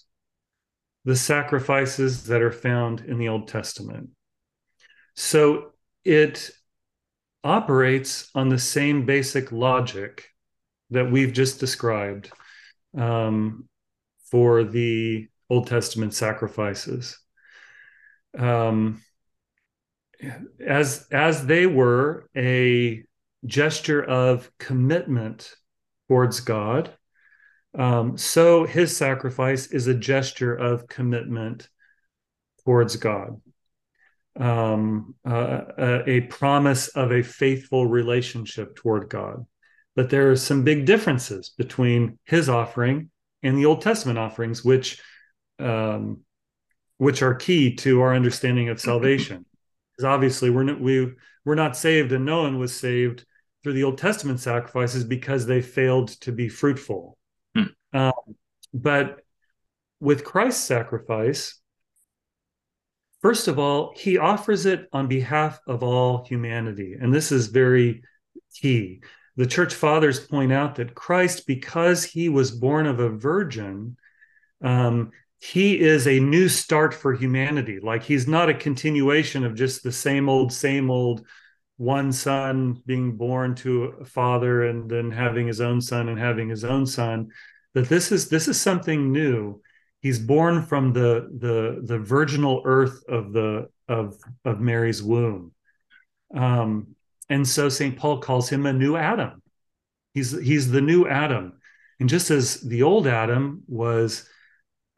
the sacrifices that are found in the Old Testament. So it operates on the same basic logic that we've just described um, for the Old Testament sacrifices. Um, as as they were a gesture of commitment towards God, um, so his sacrifice is a gesture of commitment towards God. Um, uh, a, a promise of a faithful relationship toward God. But there are some big differences between his offering and the Old Testament offerings, which um, which are key to our understanding of salvation. Because *clears throat* obviously we're we we're not saved, and no one was saved through the Old Testament sacrifices because they failed to be fruitful. Hmm. Um, but with Christ's sacrifice, first of all, he offers it on behalf of all humanity, and this is very key the church fathers point out that Christ, because he was born of a virgin, um, he is a new start for humanity. Like he's not a continuation of just the same old, same old one son being born to a father and then having his own son and having his own son. That this is this is something new. He's born from the the the virginal earth of the of of Mary's womb. Um, and so St. Paul calls him a new Adam. He's he's the new Adam. And just as the old Adam was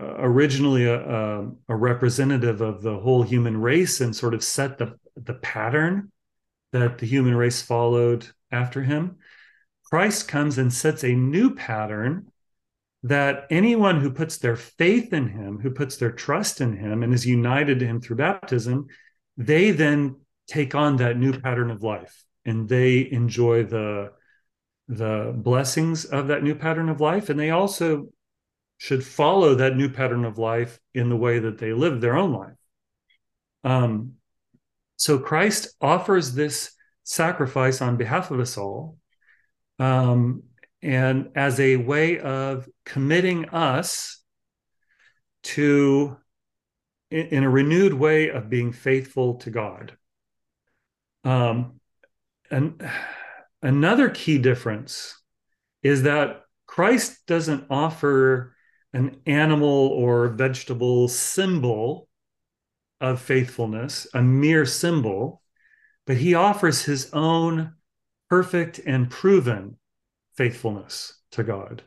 uh, originally a, a, a, representative of the whole human race and sort of set the, the pattern that the human race followed after him, Christ comes and sets a new pattern that anyone who puts their faith in him, who puts their trust in him, and is united to him through baptism, they then take on that new pattern of life and they enjoy the the blessings of that new pattern of life. And they also should follow that new pattern of life in the way that they live their own life. Um, so christ offers this sacrifice on behalf of us all um, and as a way of committing us to in a renewed way of being faithful to god. Um, and another key difference is that Christ doesn't offer an animal or vegetable symbol of faithfulness, a mere symbol, but he offers his own perfect and proven faithfulness to God.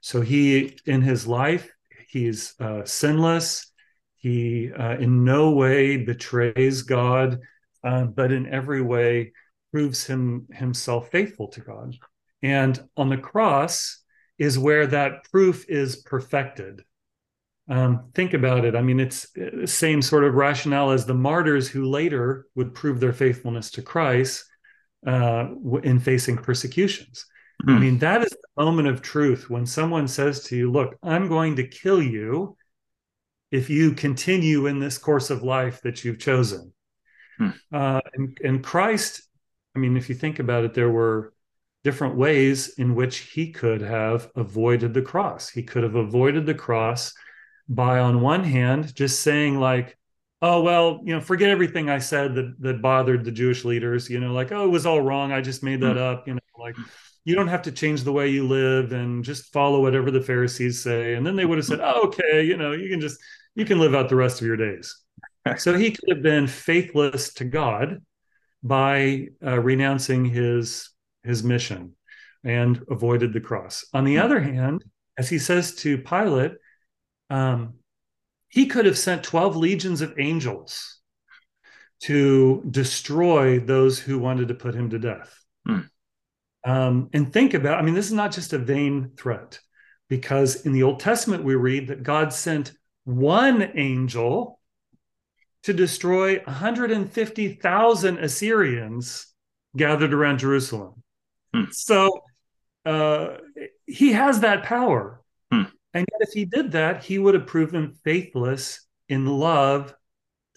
So he, in his life, he's uh, sinless. He uh, in no way betrays God, uh, but in every way proves him himself faithful to God. And on the cross is where that proof is perfected. Um, think about it. I mean, it's the uh, same sort of rationale as the martyrs who later would prove their faithfulness to Christ uh, in facing persecutions. Mm. I hmm. mean, that is the moment of truth when someone says to you, Look, I'm going to kill you if you continue in this course of life that you've chosen. Mm. Uh, and, and Christ I mean, if you think about it, there were different ways in which he could have avoided the cross. He could have avoided the cross by, on one hand, just saying, like, oh, well, you know, forget everything I said that, that bothered the Jewish leaders, you know, like, oh, it was all wrong. I just made that mm. up, you know, like, you don't have to change the way you live and just follow whatever the Pharisees say. And then they would have said, oh, okay, you know, you can just, you can live out the rest of your days. so he could have been faithless to God by uh, renouncing his his mission and avoided the cross. On the other hand, as he says to Pilate, um, he could have sent 12 legions of angels to destroy those who wanted to put him to death. Hmm. Um, and think about, I mean, this is not just a vain threat, because in the Old Testament, we read that God sent one angel to destroy 150,000 Assyrians gathered around Jerusalem. Hmm. So uh, he has that power. Hmm. And yet, if he did that, he would have proven faithless in love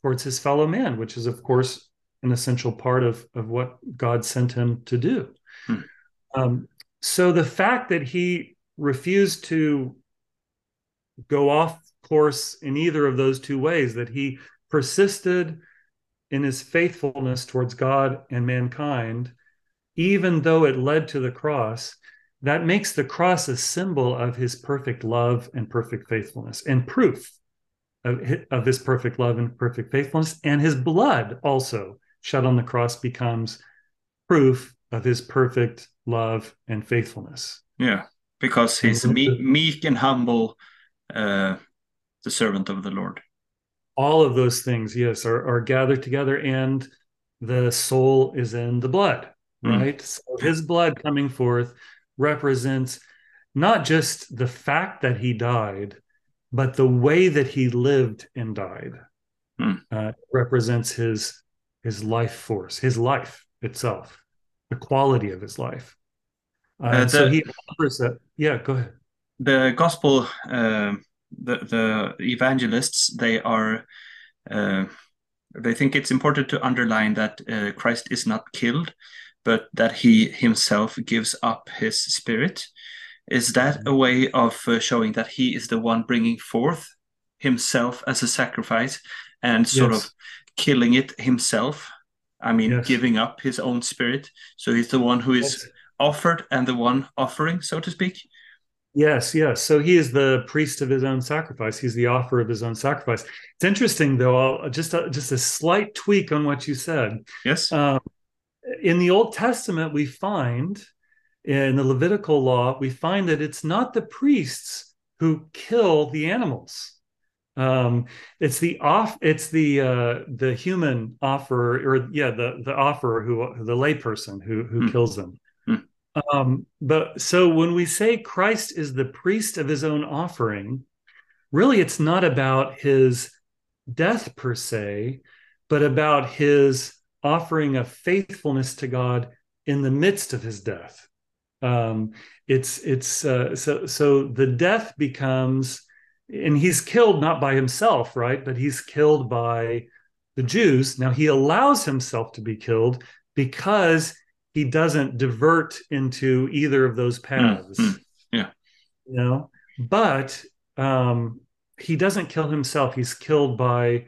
towards his fellow man, which is, of course, an essential part of, of what God sent him to do. Hmm. Um, so the fact that he refused to go off course in either of those two ways, that he persisted in his faithfulness towards God and mankind, even though it led to the cross, that makes the cross a symbol of his perfect love and perfect faithfulness and proof of, of his perfect love and perfect faithfulness. And his blood also shed on the cross becomes proof of his perfect love and faithfulness. Yeah, because he's meek, meek and humble, uh, the servant of the Lord all of those things, yes, are, are gathered together, and the soul is in the blood, mm. right? So his blood coming forth represents not just the fact that he died, but the way that he lived and died. Mm. Uh, represents his his life force, his life itself, the quality of his life. Uh, uh, the, so he offers that. Yeah, go ahead. The gospel uh, the the evangelists they are uh, they think it's important to underline that uh, Christ is not killed, but that he himself gives up his spirit. Is that a way of uh, showing that he is the one bringing forth himself as a sacrifice and sort yes. of killing it himself? I mean, yes. giving up his own spirit. So he's the one who is yes. offered and the one offering, so to speak. Yes, yes. So he is the priest of his own sacrifice. He's the offer of his own sacrifice. It's interesting, though. I'll, just a, just a slight tweak on what you said. Yes. Um, in the Old Testament, we find in the Levitical law, we find that it's not the priests who kill the animals. Um, it's the off. It's the uh, the human offerer, or yeah, the the offerer who the layperson who who mm. kills them. Mm. Um, but so when we say Christ is the priest of his own offering, really, it's not about his death per se, but about his offering of faithfulness to God in the midst of his death. Um, it's it's uh, so so the death becomes, and he's killed not by himself, right? But he's killed by the Jews. Now he allows himself to be killed because he doesn't divert into either of those paths. Mm-hmm. Yeah, you know, but um, he doesn't kill himself. He's killed by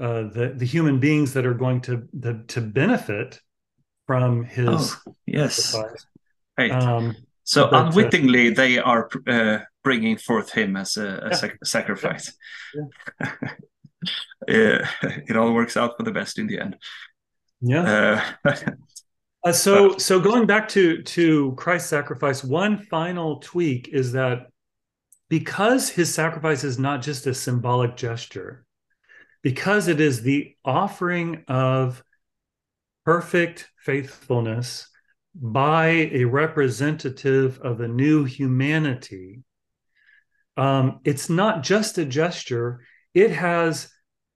uh, the the human beings that are going to the, to benefit from his oh, yes right um, so but, uh, unwittingly uh, they are uh, bringing forth him as a, a yeah. sac sacrifice yeah. yeah. *laughs* it all works out for the best in the end yeah uh, *laughs* uh, so so going back to to christ's sacrifice one final tweak is that because his sacrifice is not just a symbolic gesture because it is the offering of perfect faithfulness by a representative of a new humanity. Um, it's not just a gesture, it has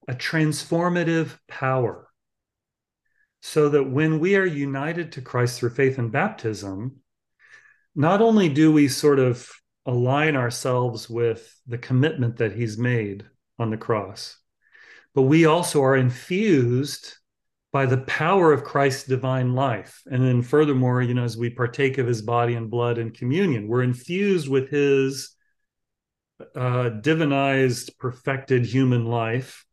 a transformative power. So that when we are united to Christ through faith and baptism, not only do we sort of align ourselves with the commitment that he's made on the cross, but we also are infused by the power of Christ's divine life. And then, furthermore, you know, as we partake of his body and blood in communion, we're infused with his uh, divinized, perfected human life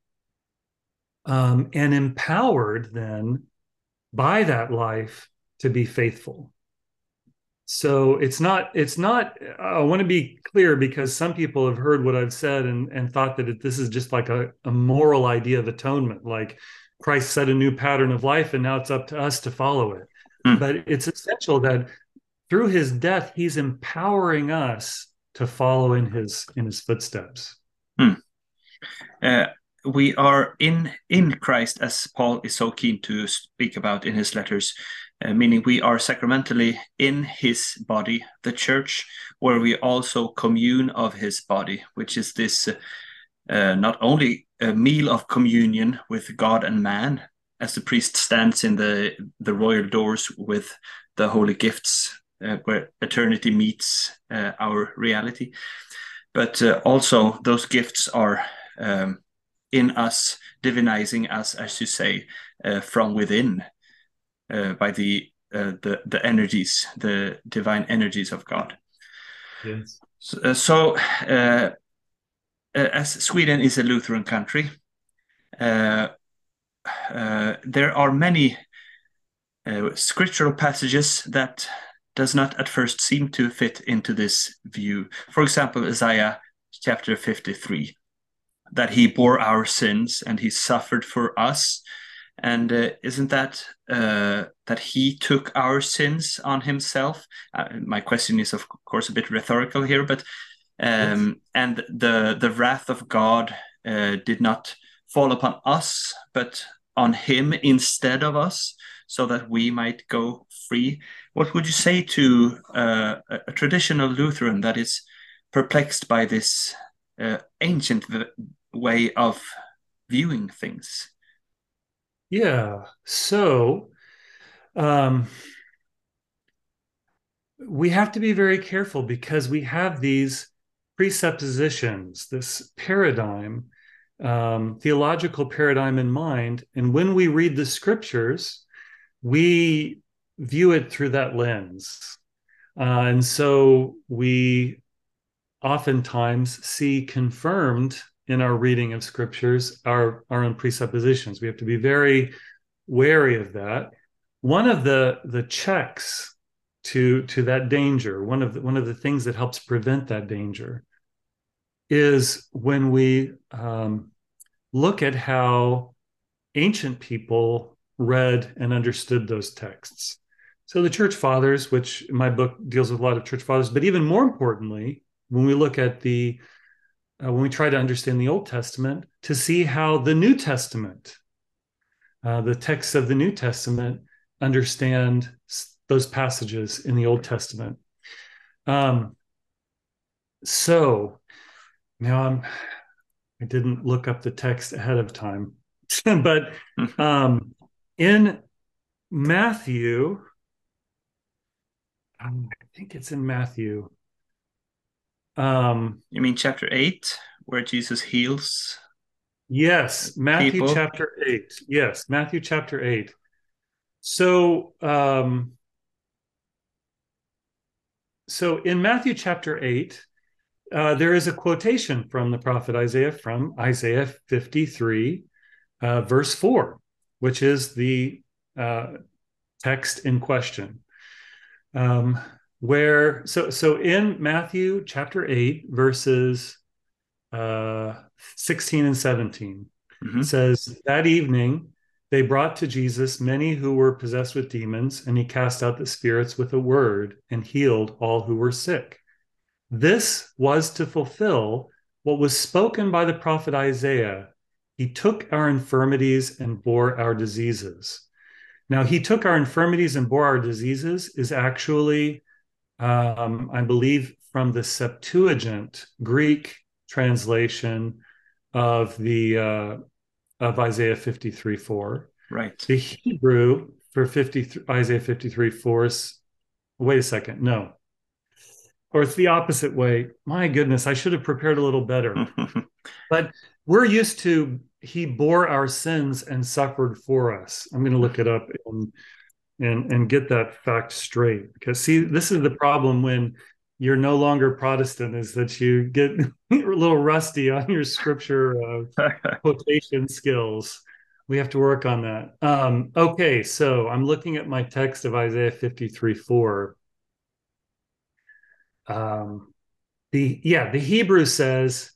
um, and empowered then by that life to be faithful so it's not it's not i want to be clear because some people have heard what i've said and, and thought that it, this is just like a, a moral idea of atonement like christ set a new pattern of life and now it's up to us to follow it mm. but it's essential that through his death he's empowering us to follow in his in his footsteps mm. uh, we are in in christ as paul is so keen to speak about in his letters uh, meaning we are sacramentally in his body, the church, where we also commune of his body, which is this uh, uh, not only a meal of communion with God and man, as the priest stands in the, the royal doors with the holy gifts, uh, where eternity meets uh, our reality, but uh, also those gifts are um, in us, divinizing us, as you say, from within uh, by the uh, the the energies, the divine energies of God. Yes. So, uh, so uh, uh, as Sweden is a Lutheran country, uh, there are many scriptural passages that does not at first seem to fit into this view. For example, Isaiah chapter 53, that he bore our sins and he suffered for us and uh, isn't that uh, that he took our sins on himself? Uh, my question is, of course, a bit rhetorical here, but um, yes. and the the wrath of God uh, did not fall upon us, but on him instead of us, so that we might go free. What would you say to uh, a traditional Lutheran that is perplexed by this uh, ancient way of viewing things? Yeah. So um, we have to be very careful because we have these presuppositions, this paradigm, um, theological paradigm in mind. And when we read the scriptures, we view it through that lens. Uh, and so we oftentimes see confirmed in our reading of scriptures our, our own presuppositions. We have to be very wary of that. One of the, the checks to to that danger. One of the, one of the things that helps prevent that danger is when we um, look at how ancient people read and understood those texts. So the church fathers, which my book deals with a lot of church fathers, but even more importantly, when we look at the uh, when we try to understand the Old Testament, to see how the New Testament, uh, the texts of the New Testament, understand those passages in the Old Testament. Um, so now I'm I didn't look up the text ahead of time, *laughs* but um, in Matthew, um, I think it's in Matthew. Um, you mean chapter eight, where Jesus heals? Yes, Matthew people? chapter eight. Yes, Matthew chapter eight. So, um, so in Matthew chapter eight, uh, there is a quotation from the prophet Isaiah from Isaiah 53, uh, verse 4, which is the uh, text in question. Um, where so so in Matthew chapter 8 verses uh 16 and 17 mm-hmm. says that evening they brought to Jesus many who were possessed with demons and he cast out the spirits with a word and healed all who were sick. This was to fulfill what was spoken by the prophet Isaiah. He took our infirmities and bore our diseases. Now he took our infirmities and bore our diseases is actually um, I believe, from the Septuagint Greek translation of the uh, of Isaiah 53 4. Right. The Hebrew for 53 Isaiah 53 4 is wait a second, no. Or it's the opposite way. My goodness, I should have prepared a little better. *laughs* but we're used to he bore our sins and suffered for us. I'm going to look it up in and and get that fact straight. Because see this is the problem when you're no longer protestant is that you get *laughs* a little rusty on your scripture uh, *laughs* quotation skills. We have to work on that. Um, okay so i'm looking at my text of isaiah 53 4 um, the yeah the hebrew says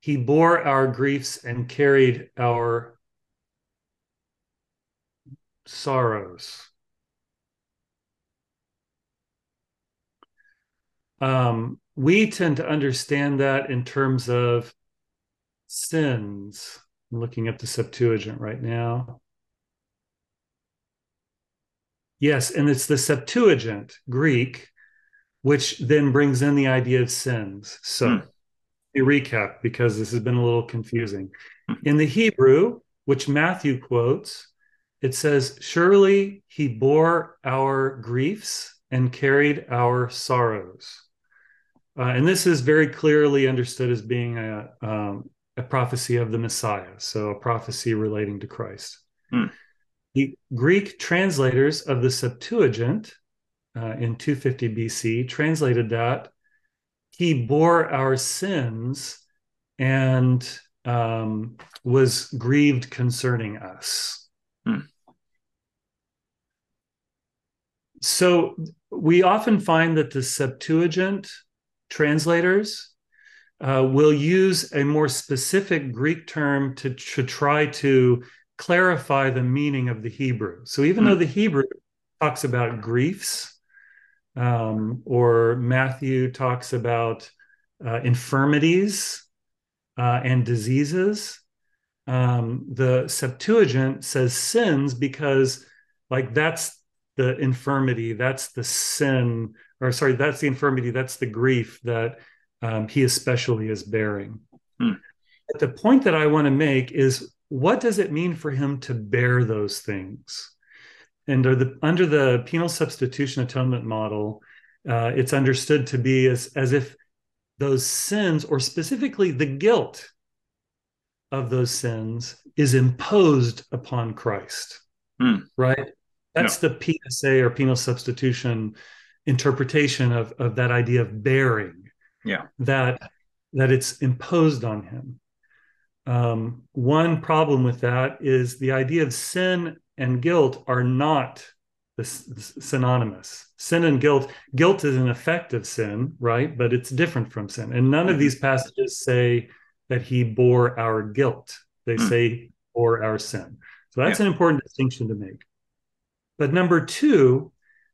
he bore our griefs and carried our sorrows. Um, we tend to understand that in terms of sins. I'm looking at the Septuagint right now. Yes, and it's the Septuagint, Greek, which then brings in the idea of sins. So, hmm. a recap because this has been a little confusing. Hmm. In the Hebrew, which Matthew quotes, it says, Surely he bore our griefs and carried our sorrows. Uh, and this is very clearly understood as being a, um, a prophecy of the Messiah, so a prophecy relating to Christ. Hmm. The Greek translators of the Septuagint uh, in 250 BC translated that he bore our sins and um, was grieved concerning us. Hmm. So we often find that the Septuagint translators uh, will use a more specific Greek term to, to try to clarify the meaning of the Hebrew. So even mm. though the Hebrew talks about griefs, um, or Matthew talks about uh, infirmities uh, and diseases, um, the Septuagint says sins because, like, that's the infirmity, that's the sin, or sorry, that's the infirmity, that's the grief that um, he especially is bearing. Hmm. But the point that I want to make is what does it mean for him to bear those things? And under the, under the penal substitution atonement model, uh, it's understood to be as, as if those sins, or specifically the guilt of those sins, is imposed upon Christ. Hmm. Right? That's no. the PSA or penal substitution interpretation of, of that idea of bearing. Yeah. That that it's imposed on him. Um, one problem with that is the idea of sin and guilt are not this, this synonymous. Sin and guilt. Guilt is an effect of sin, right? But it's different from sin. And none of Mm-hmm. these passages say that he bore our guilt. They Mm. say bore our sin. So that's Yeah. an important distinction to make. But number two,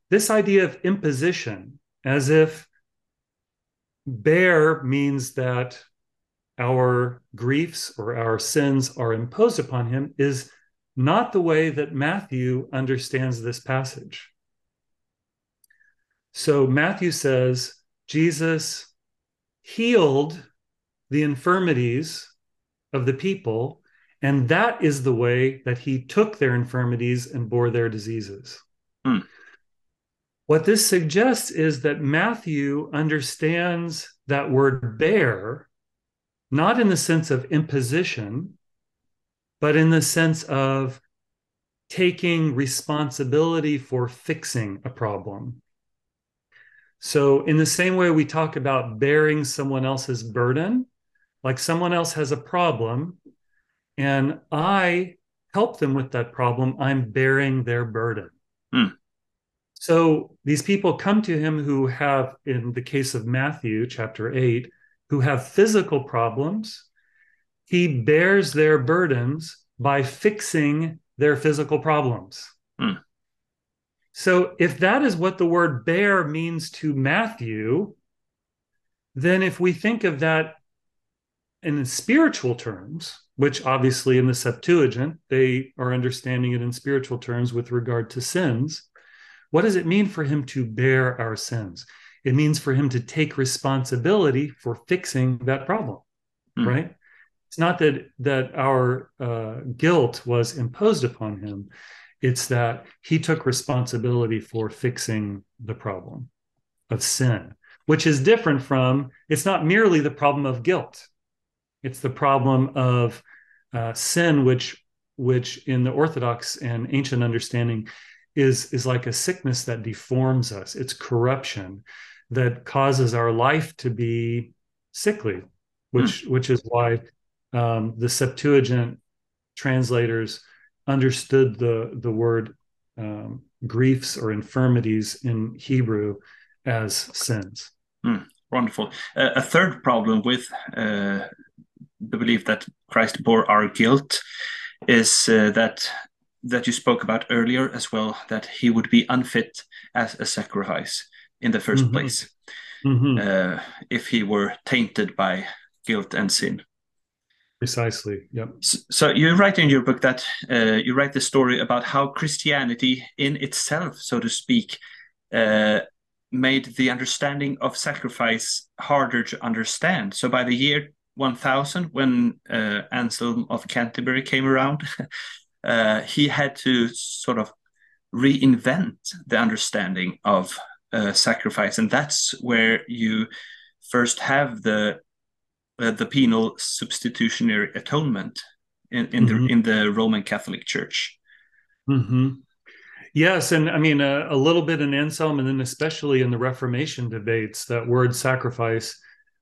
this idea of imposition, as if bear means that our griefs or our sins are imposed upon him, is not the way that Matthew understands this passage. So Matthew says Jesus healed the infirmities of the people, and that is the way that he took their infirmities and bore their diseases. Hmm. What this suggests is that Matthew understands that word bear not in the sense of imposition, but in the sense of taking responsibility for fixing a problem. So, in the same way we talk about bearing someone else's burden, like someone else has a problem, and I help them with that problem, I'm bearing their burden. Hmm. So, these people come to him who have, in the case of Matthew chapter 8, who have physical problems. He bears their burdens by fixing their physical problems. Hmm. So, if that is what the word bear means to Matthew, then if we think of that in spiritual terms, which obviously in the Septuagint, they are understanding it in spiritual terms with regard to sins, what does it mean for him to bear our sins? It means for him to take responsibility for fixing that problem, Hmm. right? It's not that that our uh, guilt was imposed upon him; it's that he took responsibility for fixing the problem of sin, which is different from. It's not merely the problem of guilt; it's the problem of uh, sin, which which in the Orthodox and ancient understanding is is like a sickness that deforms us. It's corruption that causes our life to be sickly, which which is why um, the Septuagint translators understood the the word um, griefs or infirmities in Hebrew as sins. Wonderful. Uh, a third problem with uh, the belief that Christ bore our guilt is uh, that that you spoke about earlier as well that he would be unfit as a sacrifice in the 1st Mhm. place Mhm. uh, if he were tainted by guilt and sin. Precisely. Yep. S- So you write in your book that uh, you write the story about how Christianity in itself, so to speak, uh, made the understanding of sacrifice harder to understand. So by the year 1000, when uh, Anselm of Canterbury came around, *laughs* uh, he had to sort of reinvent the understanding of uh, sacrifice, and that's where you first have the uh, the penal substitutionary atonement in, in Mhm. the in the Roman Catholic Church. Mm-hmm. Yes, and I mean a, a little bit in Anselm, and then especially in the Reformation debates, that word sacrifice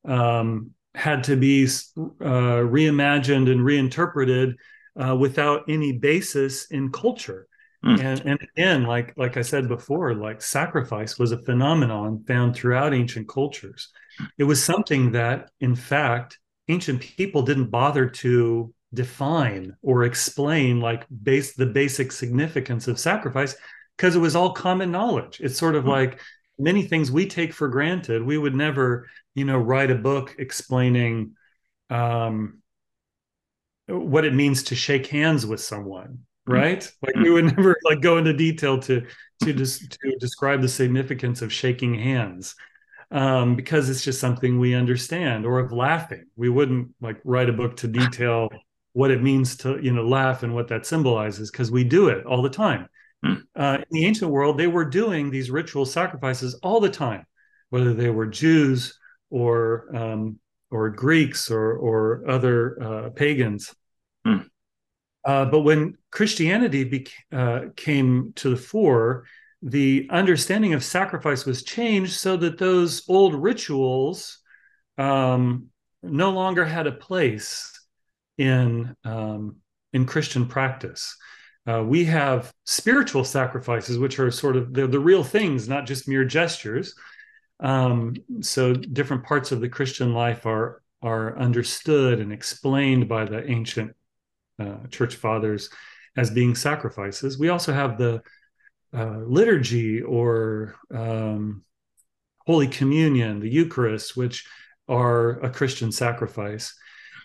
um, had to be uh, reimagined and reinterpreted uh, without any basis in culture. Mm. And, and again, like like I said before, like sacrifice was a phenomenon found throughout ancient cultures. It was something that, in fact, ancient people didn't bother to define or explain like base the basic significance of sacrifice because it was all common knowledge it's sort of Mm. like many things we take for granted. We would never you know write a book explaining um what it means to shake hands with someone right? Like we would *laughs* never like go into detail to to just to describe the significance of shaking hands um, because it's just something we understand or of laughing. We wouldn't like write a book to detail what it means to you know laugh and what that symbolizes because we do it all the time Hmm. uh, in the ancient world they were doing these ritual sacrifices all the time whether they were jews or um, or greeks or or other uh, pagans Hmm. uh, but when christianity bec- uh, came to the fore the understanding of sacrifice was changed so that those old rituals um, no longer had a place in um, in Christian practice. Uh, we have spiritual sacrifices, which are sort of the, the real things, not just mere gestures. Um, so different parts of the Christian life are are understood and explained by the ancient uh, church fathers as being sacrifices. We also have the uh, liturgy or um, Holy Communion, the Eucharist, which are a Christian sacrifice.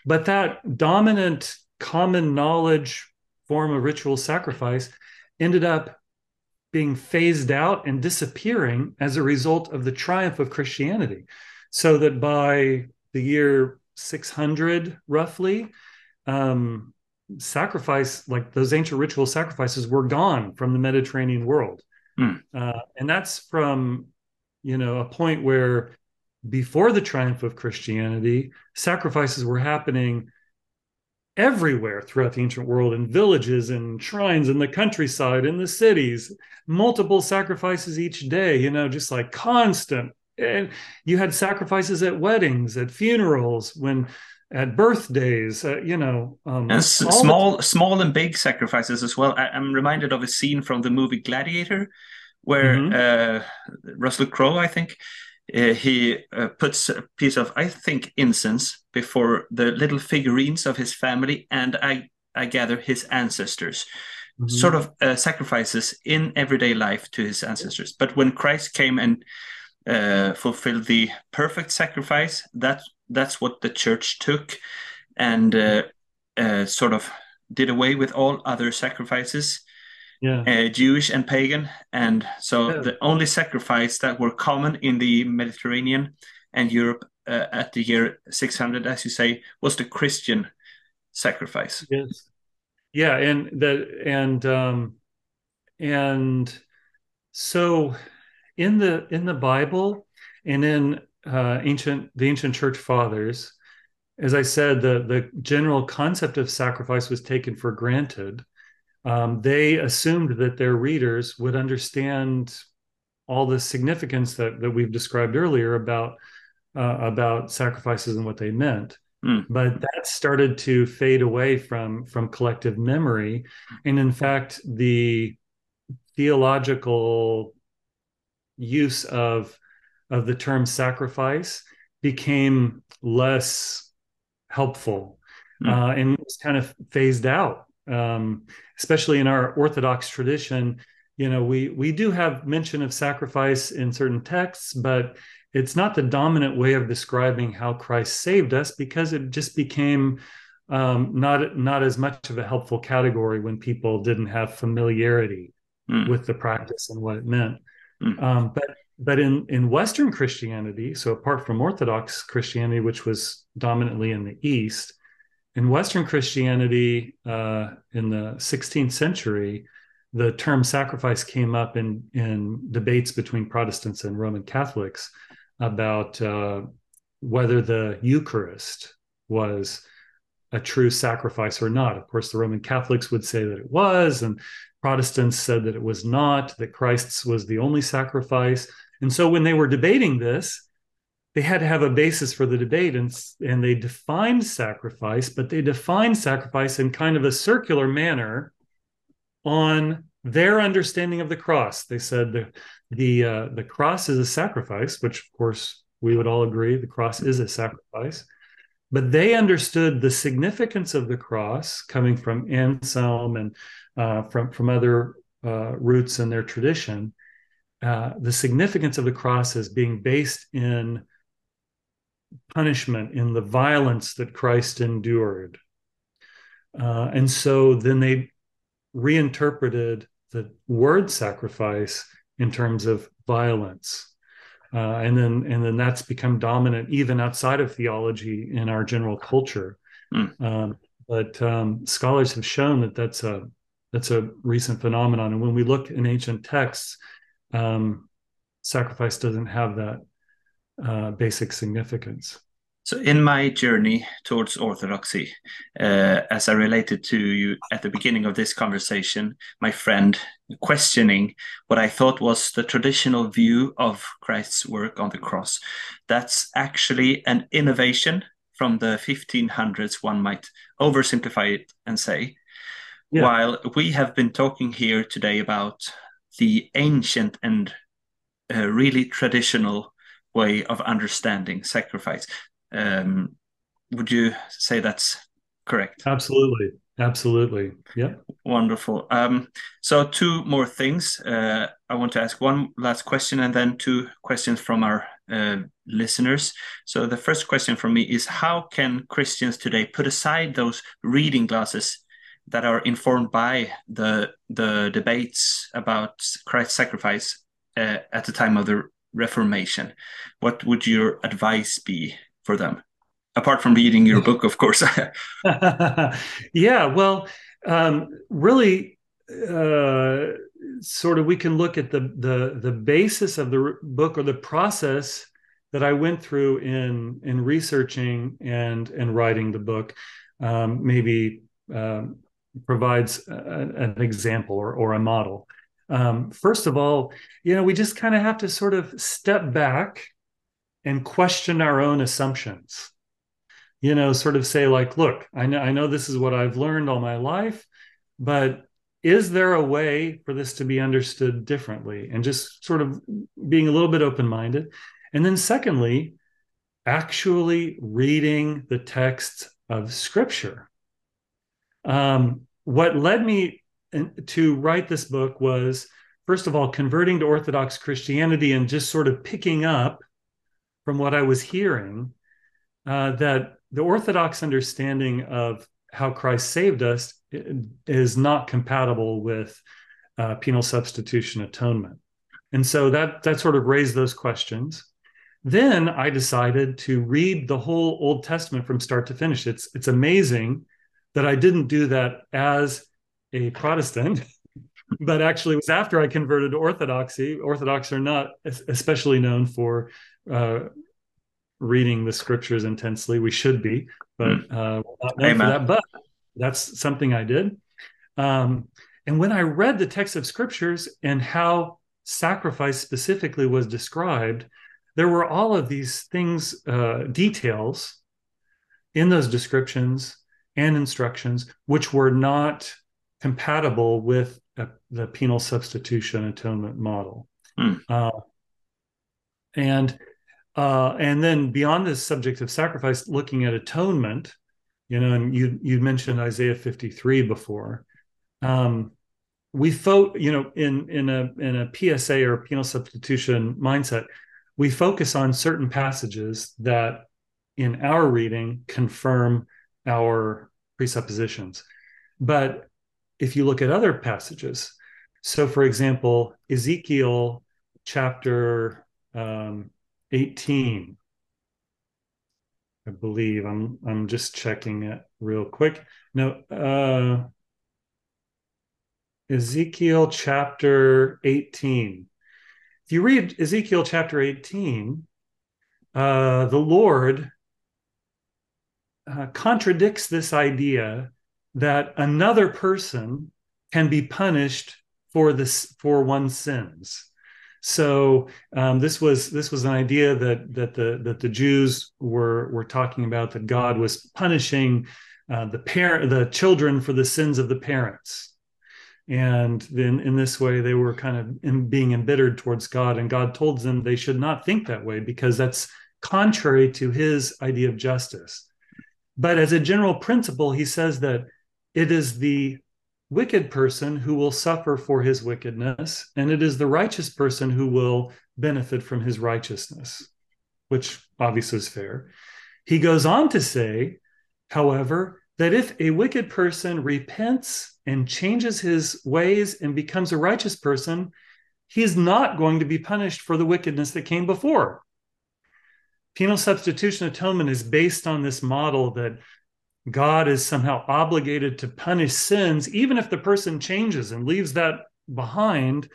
But that dominant common knowledge form of ritual sacrifice ended up being phased out and disappearing as a result of the triumph of Christianity. So that by the year 600, roughly, um, sacrifice, like those ancient ritual sacrifices, were gone from the Mediterranean world. Mm. Uh, and that's from, you know, a point where before the triumph of Christianity, sacrifices were happening everywhere throughout the ancient world in villages and shrines in the countryside in the cities multiple sacrifices each day you know just like constant and you had sacrifices at weddings at funerals when at birthdays uh, you know um, and small the... small and big sacrifices as well I, am reminded of a scene from the movie gladiator where mm-hmm. uh, russell crowe i think uh, he uh, puts a piece of, I think, incense before the little figurines of his family, and I, I gather his ancestors. Mm-hmm. Sort of uh, sacrifices in everyday life to his ancestors. But when Christ came and uh, fulfilled the perfect sacrifice, that that's what the church took, and uh, uh, sort of did away with all other sacrifices yeah. Uh, Jewish and pagan. And so yeah. the only sacrifice that were common in the Mediterranean and Europe uh, at the year 600, as you say, was the Christian sacrifice. Yes. Yeah. And that, and, um, and so in the, in the Bible and in uh, ancient, the ancient church fathers, as I said, the, the general concept of sacrifice was taken for granted um, they assumed that their readers would understand all the significance that, that we've described earlier about uh, about sacrifices and what they meant. Mm. But that started to fade away from from collective memory, and in fact, the theological use of of the term sacrifice became less helpful mm. uh, and was kind of phased out um, especially in our Orthodox tradition. You know, we we do have mention of sacrifice in certain texts, but it's not the dominant way of describing how Christ saved us because it just became um, not not as much of a helpful category when people didn't have familiarity mm. with the practice and what it meant. Mm. Um, but but in in Western Christianity, so apart from Orthodox Christianity, which was dominantly in the East, in Western Christianity uh, in the 16th century, the term sacrifice came up in, in debates between Protestants and Roman Catholics about uh, whether the Eucharist was a true sacrifice or not. Of course, the Roman Catholics would say that it was, and Protestants said that it was not, that Christ's was the only sacrifice. And so when they were debating this, they had to have a basis for the debate and, and they defined sacrifice but they defined sacrifice in kind of a circular manner on their understanding of the cross. They said the the uh, the cross is a sacrifice which of course we would all agree the cross is a sacrifice but they understood the significance of the cross coming from Anselm and uh, from from other uh, roots in their tradition uh, the significance of the cross as being based in punishment, in the violence that Christ endured. Uh, and so then they reinterpreted the word sacrifice in terms of violence. Uh, and then and then that's become dominant even outside of theology in our general culture. Mm. Um, but um, scholars have shown that that's a that's a recent phenomenon. And when we look in ancient texts, um, sacrifice doesn't have that uh, basic significance. So, in my journey towards orthodoxy, uh, as I related to you at the beginning of this conversation, my friend questioning what I thought was the traditional view of Christ's work on the cross, that's actually an innovation from the 1500s, one might oversimplify it and say, yeah. while we have been talking here today about the ancient and uh, really traditional way of understanding sacrifice, um, would you say that's correct? Absolutely. Absolutely. Yeah. Wonderful. Um, so, two more things. Uh, I want to ask one last question and then two questions from our uh, listeners. So, the first question from me is How can Christians today put aside those reading glasses that are informed by the, the debates about Christ's sacrifice uh, at the time of the Reformation? What would your advice be for them? apart from reading your book, of course. *laughs* *laughs* yeah, well, um, really, uh, sort of, we can look at the the the basis of the book or the process that I went through in in researching and and writing the book. Um, maybe um, provides a, an example or, or a model. Um, first of all, you know, we just kind of have to sort of step back and question our own assumptions. You know sort of say like look i know i know this is what i've learned all my life but is there a way for this to be understood differently? And just sort of being a little bit open minded and then secondly actually reading the text of scripture. Um, what led me to write this book was first of all converting to orthodox christianity and just sort of picking up from what i was hearing uh, that the Orthodox understanding of how Christ saved us is not compatible with uh, penal substitution atonement. And so that, that sort of raised those questions. Then I decided to read the whole Old Testament from start to finish. It's, it's amazing that I didn't do that as a Protestant, *laughs* but actually it was after I converted to Orthodoxy. Orthodox are not especially known for uh, reading the scriptures intensely. We should be, but hmm. uh, not known for that. But that's something I did. Um, and when I read the text of scriptures and how sacrifice specifically was described, there were all of these things, uh, details in those descriptions and instructions, which were not compatible with a, the penal substitution atonement model. Mm. Uh, and uh, and then beyond this subject of sacrifice, looking at atonement, you know, and you you mentioned Isaiah 53 before. Um, we fo- you know, in in a in a PSA or penal substitution mindset, we focus on certain passages that in our reading confirm our presuppositions. But if you look at other passages, so for example, Ezekiel chapter um, 18 i believe i'm i'm just checking it real quick. No uh ezekiel chapter 18 if you read ezekiel chapter 18 uh the lord uh, contradicts this idea that another person can be punished for this for one's sins so um, this was this was an idea that that the that the Jews were were talking about that God was punishing uh, the parent the children for the sins of the parents, and then in this way they were kind of in, being embittered towards God, and God told them they should not think that way because that's contrary to His idea of justice. But as a general principle, He says that it is the wicked person who will suffer for his wickedness, and it is the righteous person who will benefit from his righteousness, which obviously is fair. He goes on to say, however, that if a wicked person repents and changes his ways and becomes a righteous person, he is not going to be punished for the wickedness that came before. Penal substitution atonement is based on this model that God is somehow obligated to punish sins, even if the person changes and leaves that behind.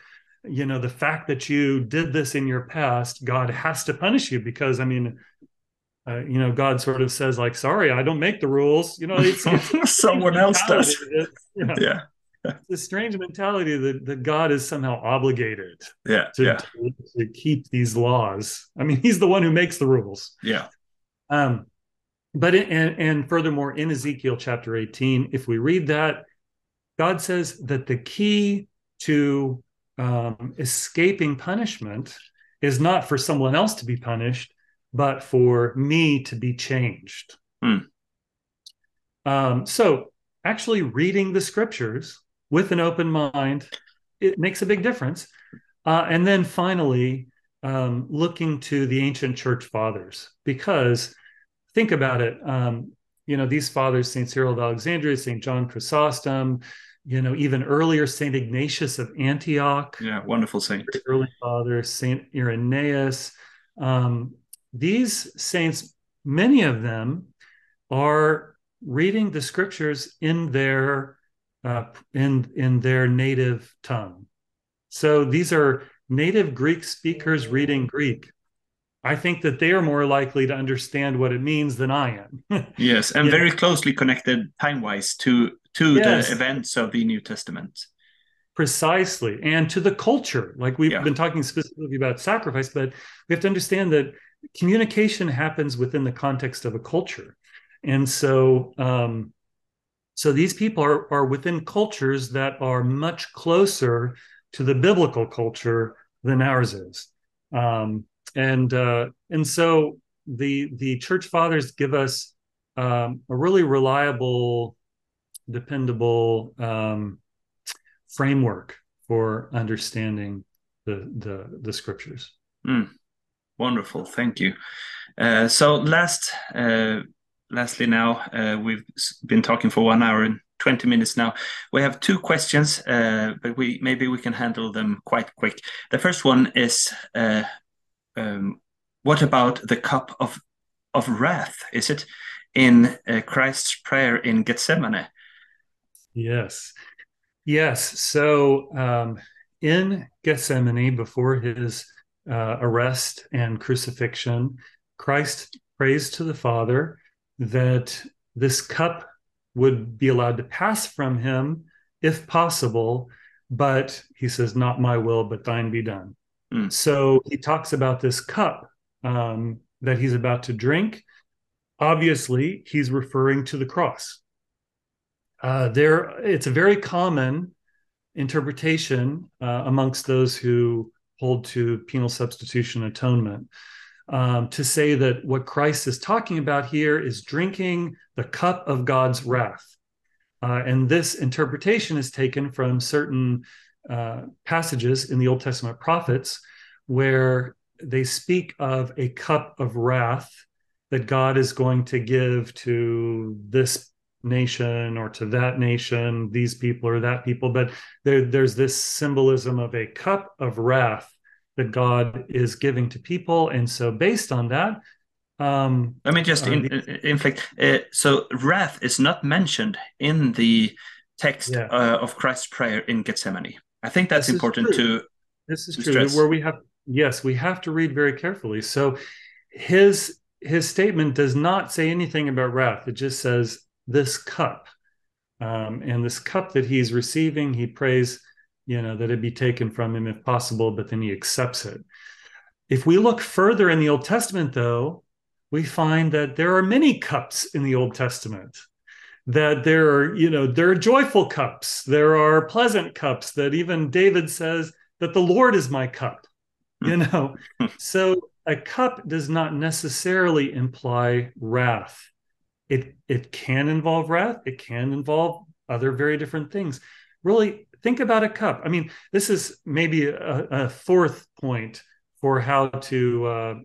You know, the fact that you did this in your past, God has to punish you because, I mean, uh, you know, God sort of says, like, sorry, I don't make the rules. You know, it's, it's *laughs* someone else does. It, you know, yeah. It's a strange mentality that, that God is somehow obligated yeah, to, yeah. To, to keep these laws. I mean, he's the one who makes the rules. Yeah. Um, but in, and, and furthermore in ezekiel chapter 18 if we read that God says that the key to um, escaping punishment is not for someone else to be punished, but for me to be changed. Hmm. Um, so, actually, reading the scriptures with an open mind it makes a big difference. Uh, and then finally, um, looking to the ancient church fathers, because think about it. Um, you know, these fathers, St. Cyril of Alexandria, St. John Chrysostom, you know, even earlier, St. Ignatius of Antioch. Yeah, wonderful saint. Early fathers, St. Irenaeus. Um, these saints, many of them are reading the scriptures in their uh, in in their native tongue. So these are native Greek speakers reading Greek. I think that they are more likely to understand what it means than I am. *laughs* yes, and yeah. very closely connected time-wise to to yes. the events of the New Testament. Precisely, and to the culture. Like we've yeah. been talking specifically about sacrifice, but we have to understand that communication happens within the context of a culture, and so um, so these people are, are within cultures that are much closer to the biblical culture than ours is. Um, and uh, and so the the church fathers give us um, a really reliable, dependable um, framework for understanding the the, the scriptures. Mm. Wonderful, thank you. Uh, so last, uh, lastly, now uh, we've been talking for one hour and 20 minutes now. We have two questions, uh, but we maybe we can handle them quite quick. The first one is uh, um, what about the cup of of wrath? Is it in uh, Christ's prayer in Gethsemane? Yes, yes. So um, in Gethsemane, before his uh, arrest and crucifixion, Christ prays to the Father that this cup would be allowed to pass from him if possible, but he says, Not my will, but thine be done. Mm. So he talks about this cup um, that he's about to drink. Obviously, he's referring to the cross. Uh, there, it's a very common interpretation uh, amongst those who hold to penal substitution atonement um, to say that what Christ is talking about here is drinking the cup of God's wrath. Uh, and this interpretation is taken from certain uh, passages in the Old Testament prophets where they speak of a cup of wrath that God is going to give to this nation or to that nation, these people or that people. But there, there's this symbolism of a cup of wrath that God is giving to people. And so, based on that, um, Let me just uh, in, inflict. Uh, so, wrath is not mentioned in the text yeah. uh, of Christ's prayer in Gethsemane. I think that's important to. This is to true. Stress. Where we have, yes, we have to read very carefully. So, his his statement does not say anything about wrath. It just says this cup, um, and this cup that he's receiving, he prays you know, that it be taken from him if possible, but then he accepts it. If we look further in the Old Testament, though, we find that there are many cups in the Old Testament. That there are, you know, there are joyful cups, there are pleasant cups that even David says that the Lord is my cup, you know. *laughs* so a cup does not necessarily imply wrath. It it can involve wrath, it can involve other very different things. Really, think about a cup. I mean, this is maybe a, a fourth point for how to uh,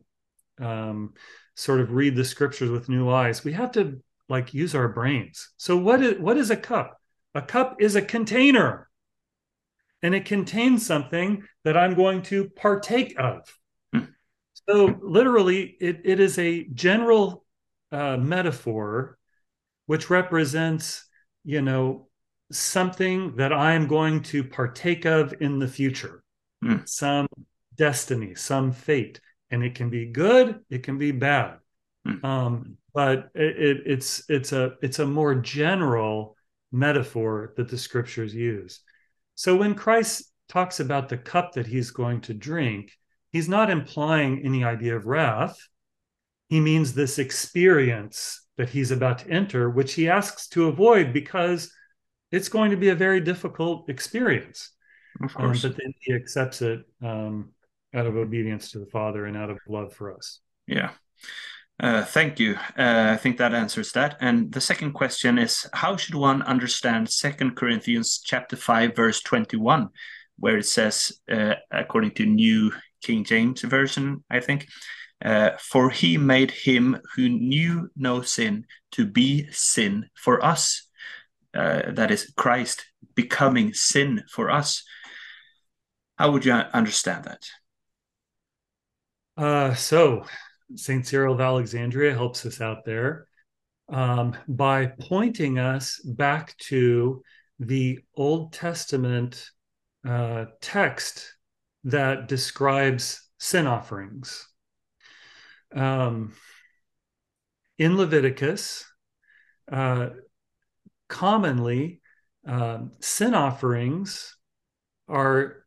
um, sort of read the scriptures with new eyes. We have to like use our brains. So what is what is a cup? A cup is a container, and it contains something that I'm going to partake of. Hmm. So literally, it, it is a general uh, metaphor which represents, you know, something that I'm going to partake of in the future, mm. some destiny, some fate. And it can be good, it can be bad. Mm. Um, but it, it, it's it's a it's a more general metaphor that the scriptures use. So when Christ talks about the cup that he's going to drink, he's not implying any idea of wrath. He means this experience that he's about to enter, which he asks to avoid because it's going to be a very difficult experience. Of Um, course. but then he accepts it um, out of obedience to the Father and out of love for us. Yeah. Uh, thank you. Uh, I think that answers that. And the second question is how should one understand Second Corinthians chapter 5 verse 21 where it says uh, according to New King James version, I think, for he made him who knew no sin to be sin for us. That is Christ becoming sin for us. How would you understand that? So, St. Cyril of Alexandria helps us out there um, by pointing us back to the Old Testament uh, text that describes sin offerings. Um, in Leviticus, uh, commonly, um, sin offerings are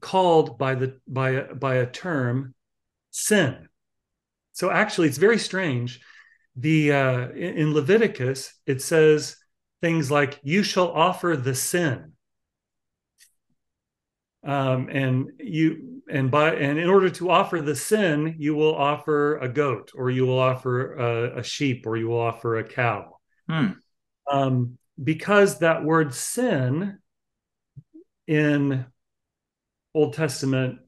called by the by by a term sin. So actually, it's very strange. The uh, in Leviticus it says things like "You shall offer the sin," um, and you and by and in order to offer the sin, you will offer a goat, or you will offer a, a sheep, or you will offer a cow. Hmm. Um, because that word sin in Old Testament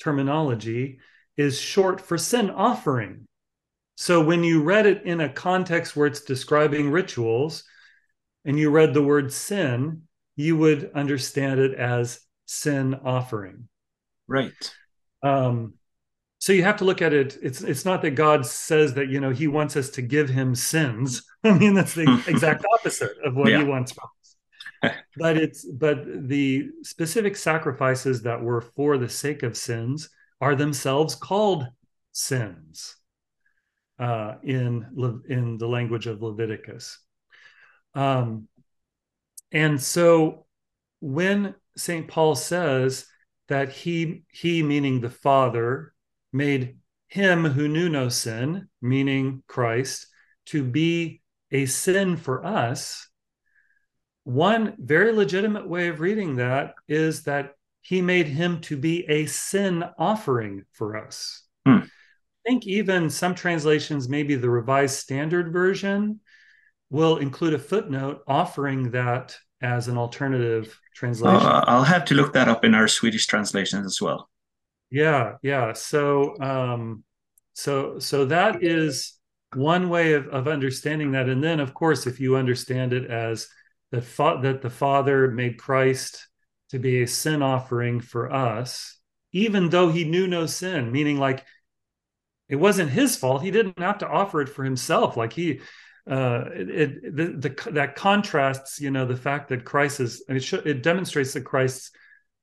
terminology is short for sin offering. So when you read it in a context where it's describing rituals and you read the word sin, you would understand it as sin offering. Right. Um, so you have to look at it. It's it's not that God says that you know He wants us to give Him sins. *laughs* I mean that's the *laughs* exact opposite of what Yeah. He wants from us. but it's but the specific sacrifices that were for the sake of sins are themselves called sins uh, in Le- in the language of Leviticus. Um, and so when St. Paul says that he he meaning the Father made him who knew no sin, meaning Christ, to be a sin for us, one very legitimate way of reading that is that he made him to be a sin offering for us. Hmm. I think even some translations, maybe the Revised Standard Version, will include a footnote offering that as an alternative Oh, translation. I'll have to look that up in our Swedish translations as well. Yeah, yeah. So, um, so, so that is one way of, of understanding that. And then, of course, if you understand it as that, fa- that the Father made Christ to be a sin offering for us, even though he knew no sin, meaning like it wasn't his fault. He didn't have to offer it for himself. Like he, uh, it, it the, the that contrasts, you know, the fact that Christ is. It sh- it demonstrates that Christ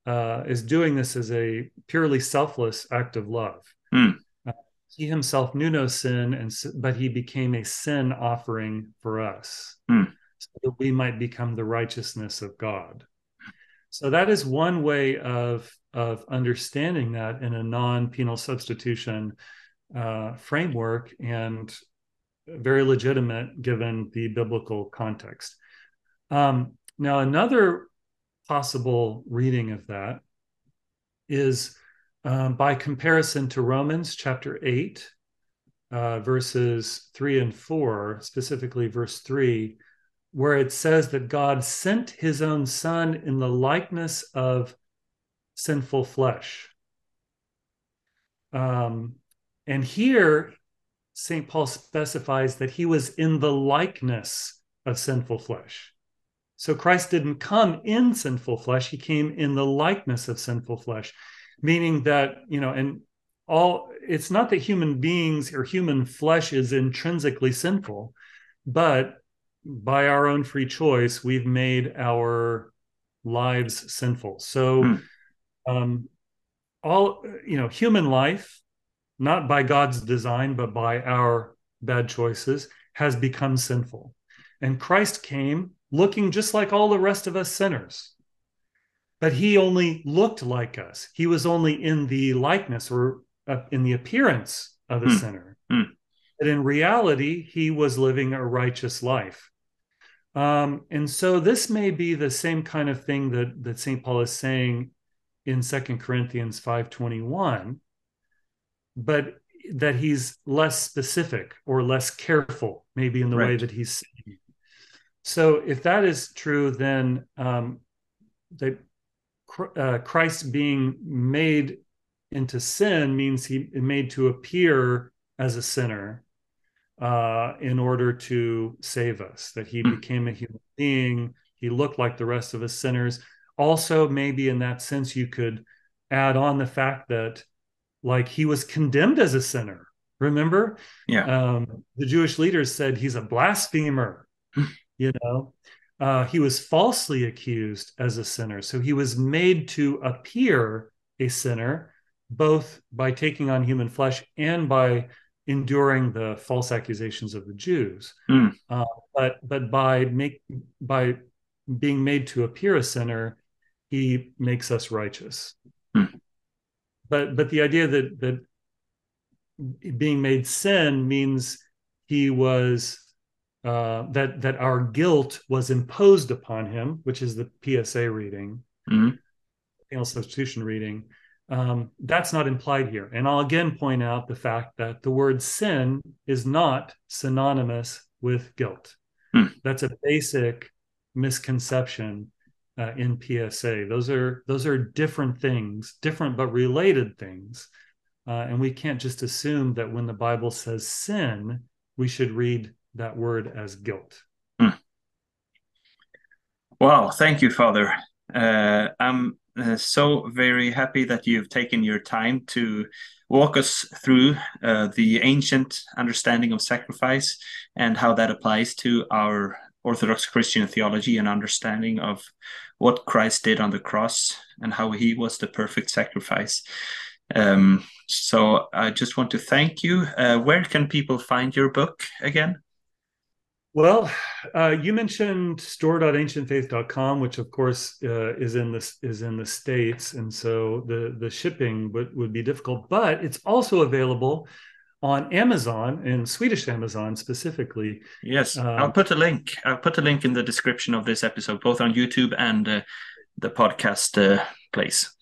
uh, is doing this as a purely selfless act of love. Uh, he himself knew no sin, and but he became a sin offering for us, Hmm. so that we might become the righteousness of God. So that is one way of of understanding that in a non-penal substitution uh, framework, and very legitimate given the biblical context. Um, now, another possible reading of that is um, by comparison to Romans chapter 8, uh, verses 3 and 4, specifically verse 3, where it says that God sent his own son in the likeness of sinful flesh. Um, and here, St. Paul specifies that he was in the likeness of sinful flesh. So Christ didn't come in sinful flesh, he came in the likeness of sinful flesh, meaning that, you know, and all it's not that human beings or human flesh is intrinsically sinful, but by our own free choice, we've made our lives sinful. So, Hmm. um, all, you know, human life, not by God's design, but by our bad choices, has become sinful. And Christ came looking just like all the rest of us sinners. But he only looked like us. He was only in the likeness or uh, in the appearance of a Hmm. sinner. Hmm. But in reality, he was living a righteous life. Um, and so this may be the same kind of thing that that St. Paul is saying in Second Corinthians 5:21, but that he's less specific or less careful, maybe in the right. way that he's saying. So if that is true, then um, that uh, Christ being made into sin means he made to appear as a sinner uh, in order to save us, that he mm. became a human being. He looked like the rest of us sinners. Also, maybe in that sense, you could add on the fact that, like, he was condemned as a sinner. Remember? Yeah. Um, the Jewish leaders said he's a blasphemer, hmm. *laughs* you know? Uh, he was falsely accused as a sinner. So he was made to appear a sinner, both by taking on human flesh and by enduring the false accusations of the Jews. Mm. Uh, but but by make by being made to appear a sinner, he makes us righteous. Mm. But but the idea that that being made sin means he was uh, that that our guilt was imposed upon him, which is the PSA reading, mm-hmm. penal substitution reading. Um, that's not implied here. And I'll again point out the fact that the word sin is not synonymous with guilt. Mm. That's a basic misconception uh, in PSA. Those are those are different things, different but related things. Uh, and we can't just assume that when the Bible says sin, we should read that word as guilt. Mm. Wow, thank you, Father. Uh, I'm uh, so very happy that you've taken your time to walk us through uh, the ancient understanding of sacrifice and how that applies to our Orthodox Christian theology and understanding of what Christ did on the cross and how he was the perfect sacrifice. Um, so I just want to thank you. Uh, where can people find your book again? Well, uh, you mentioned store.ancientfaith.com, which of course uh, is in this is in the states, and so the the shipping would, would be difficult. But it's also available on Amazon and Swedish Amazon specifically. Yes, um, I'll put a link. I'll put a link in the description of this episode, both on YouTube and uh, the podcast uh, place.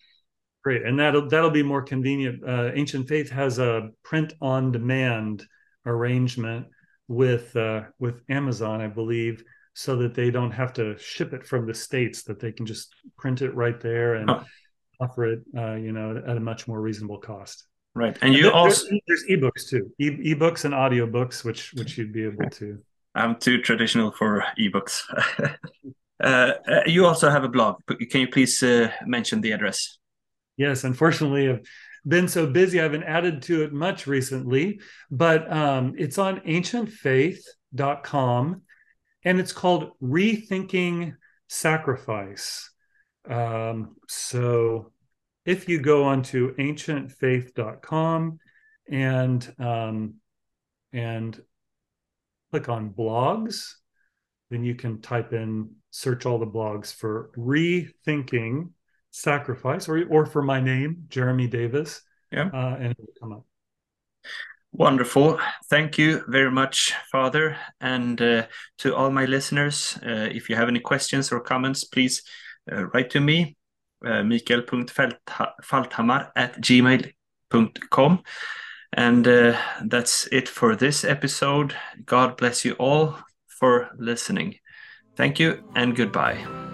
Great, and that'll that'll be more convenient. Uh, Ancient Faith has a print on demand arrangement with uh, with Amazon, I believe, so that they don't have to ship it from the states; that they can just print it right there and oh. offer it, uh, you know, at a much more reasonable cost. Right, and you and also there's, there's ebooks too, e- ebooks and audiobooks, which which you'd be able to. I'm too traditional for ebooks. *laughs* uh, you also have a blog. Can you please uh, mention the address? Yes, unfortunately, I've been so busy, I haven't added to it much recently, but um, it's on ancientfaith.com and it's called Rethinking Sacrifice. Um, so if you go onto ancientfaith.com and um, and click on blogs, then you can type in search all the blogs for rethinking sacrifice or or for my name, Jeremy Davis. Yeah. Uh, and it will come up. Wonderful. Thank you very much, Father. And uh, to all my listeners, uh, if you have any questions or comments, please uh, write to me, uh, mikael.falthammar at gmail.com. And uh, that's it for this episode. God bless you all for listening. Thank you and goodbye.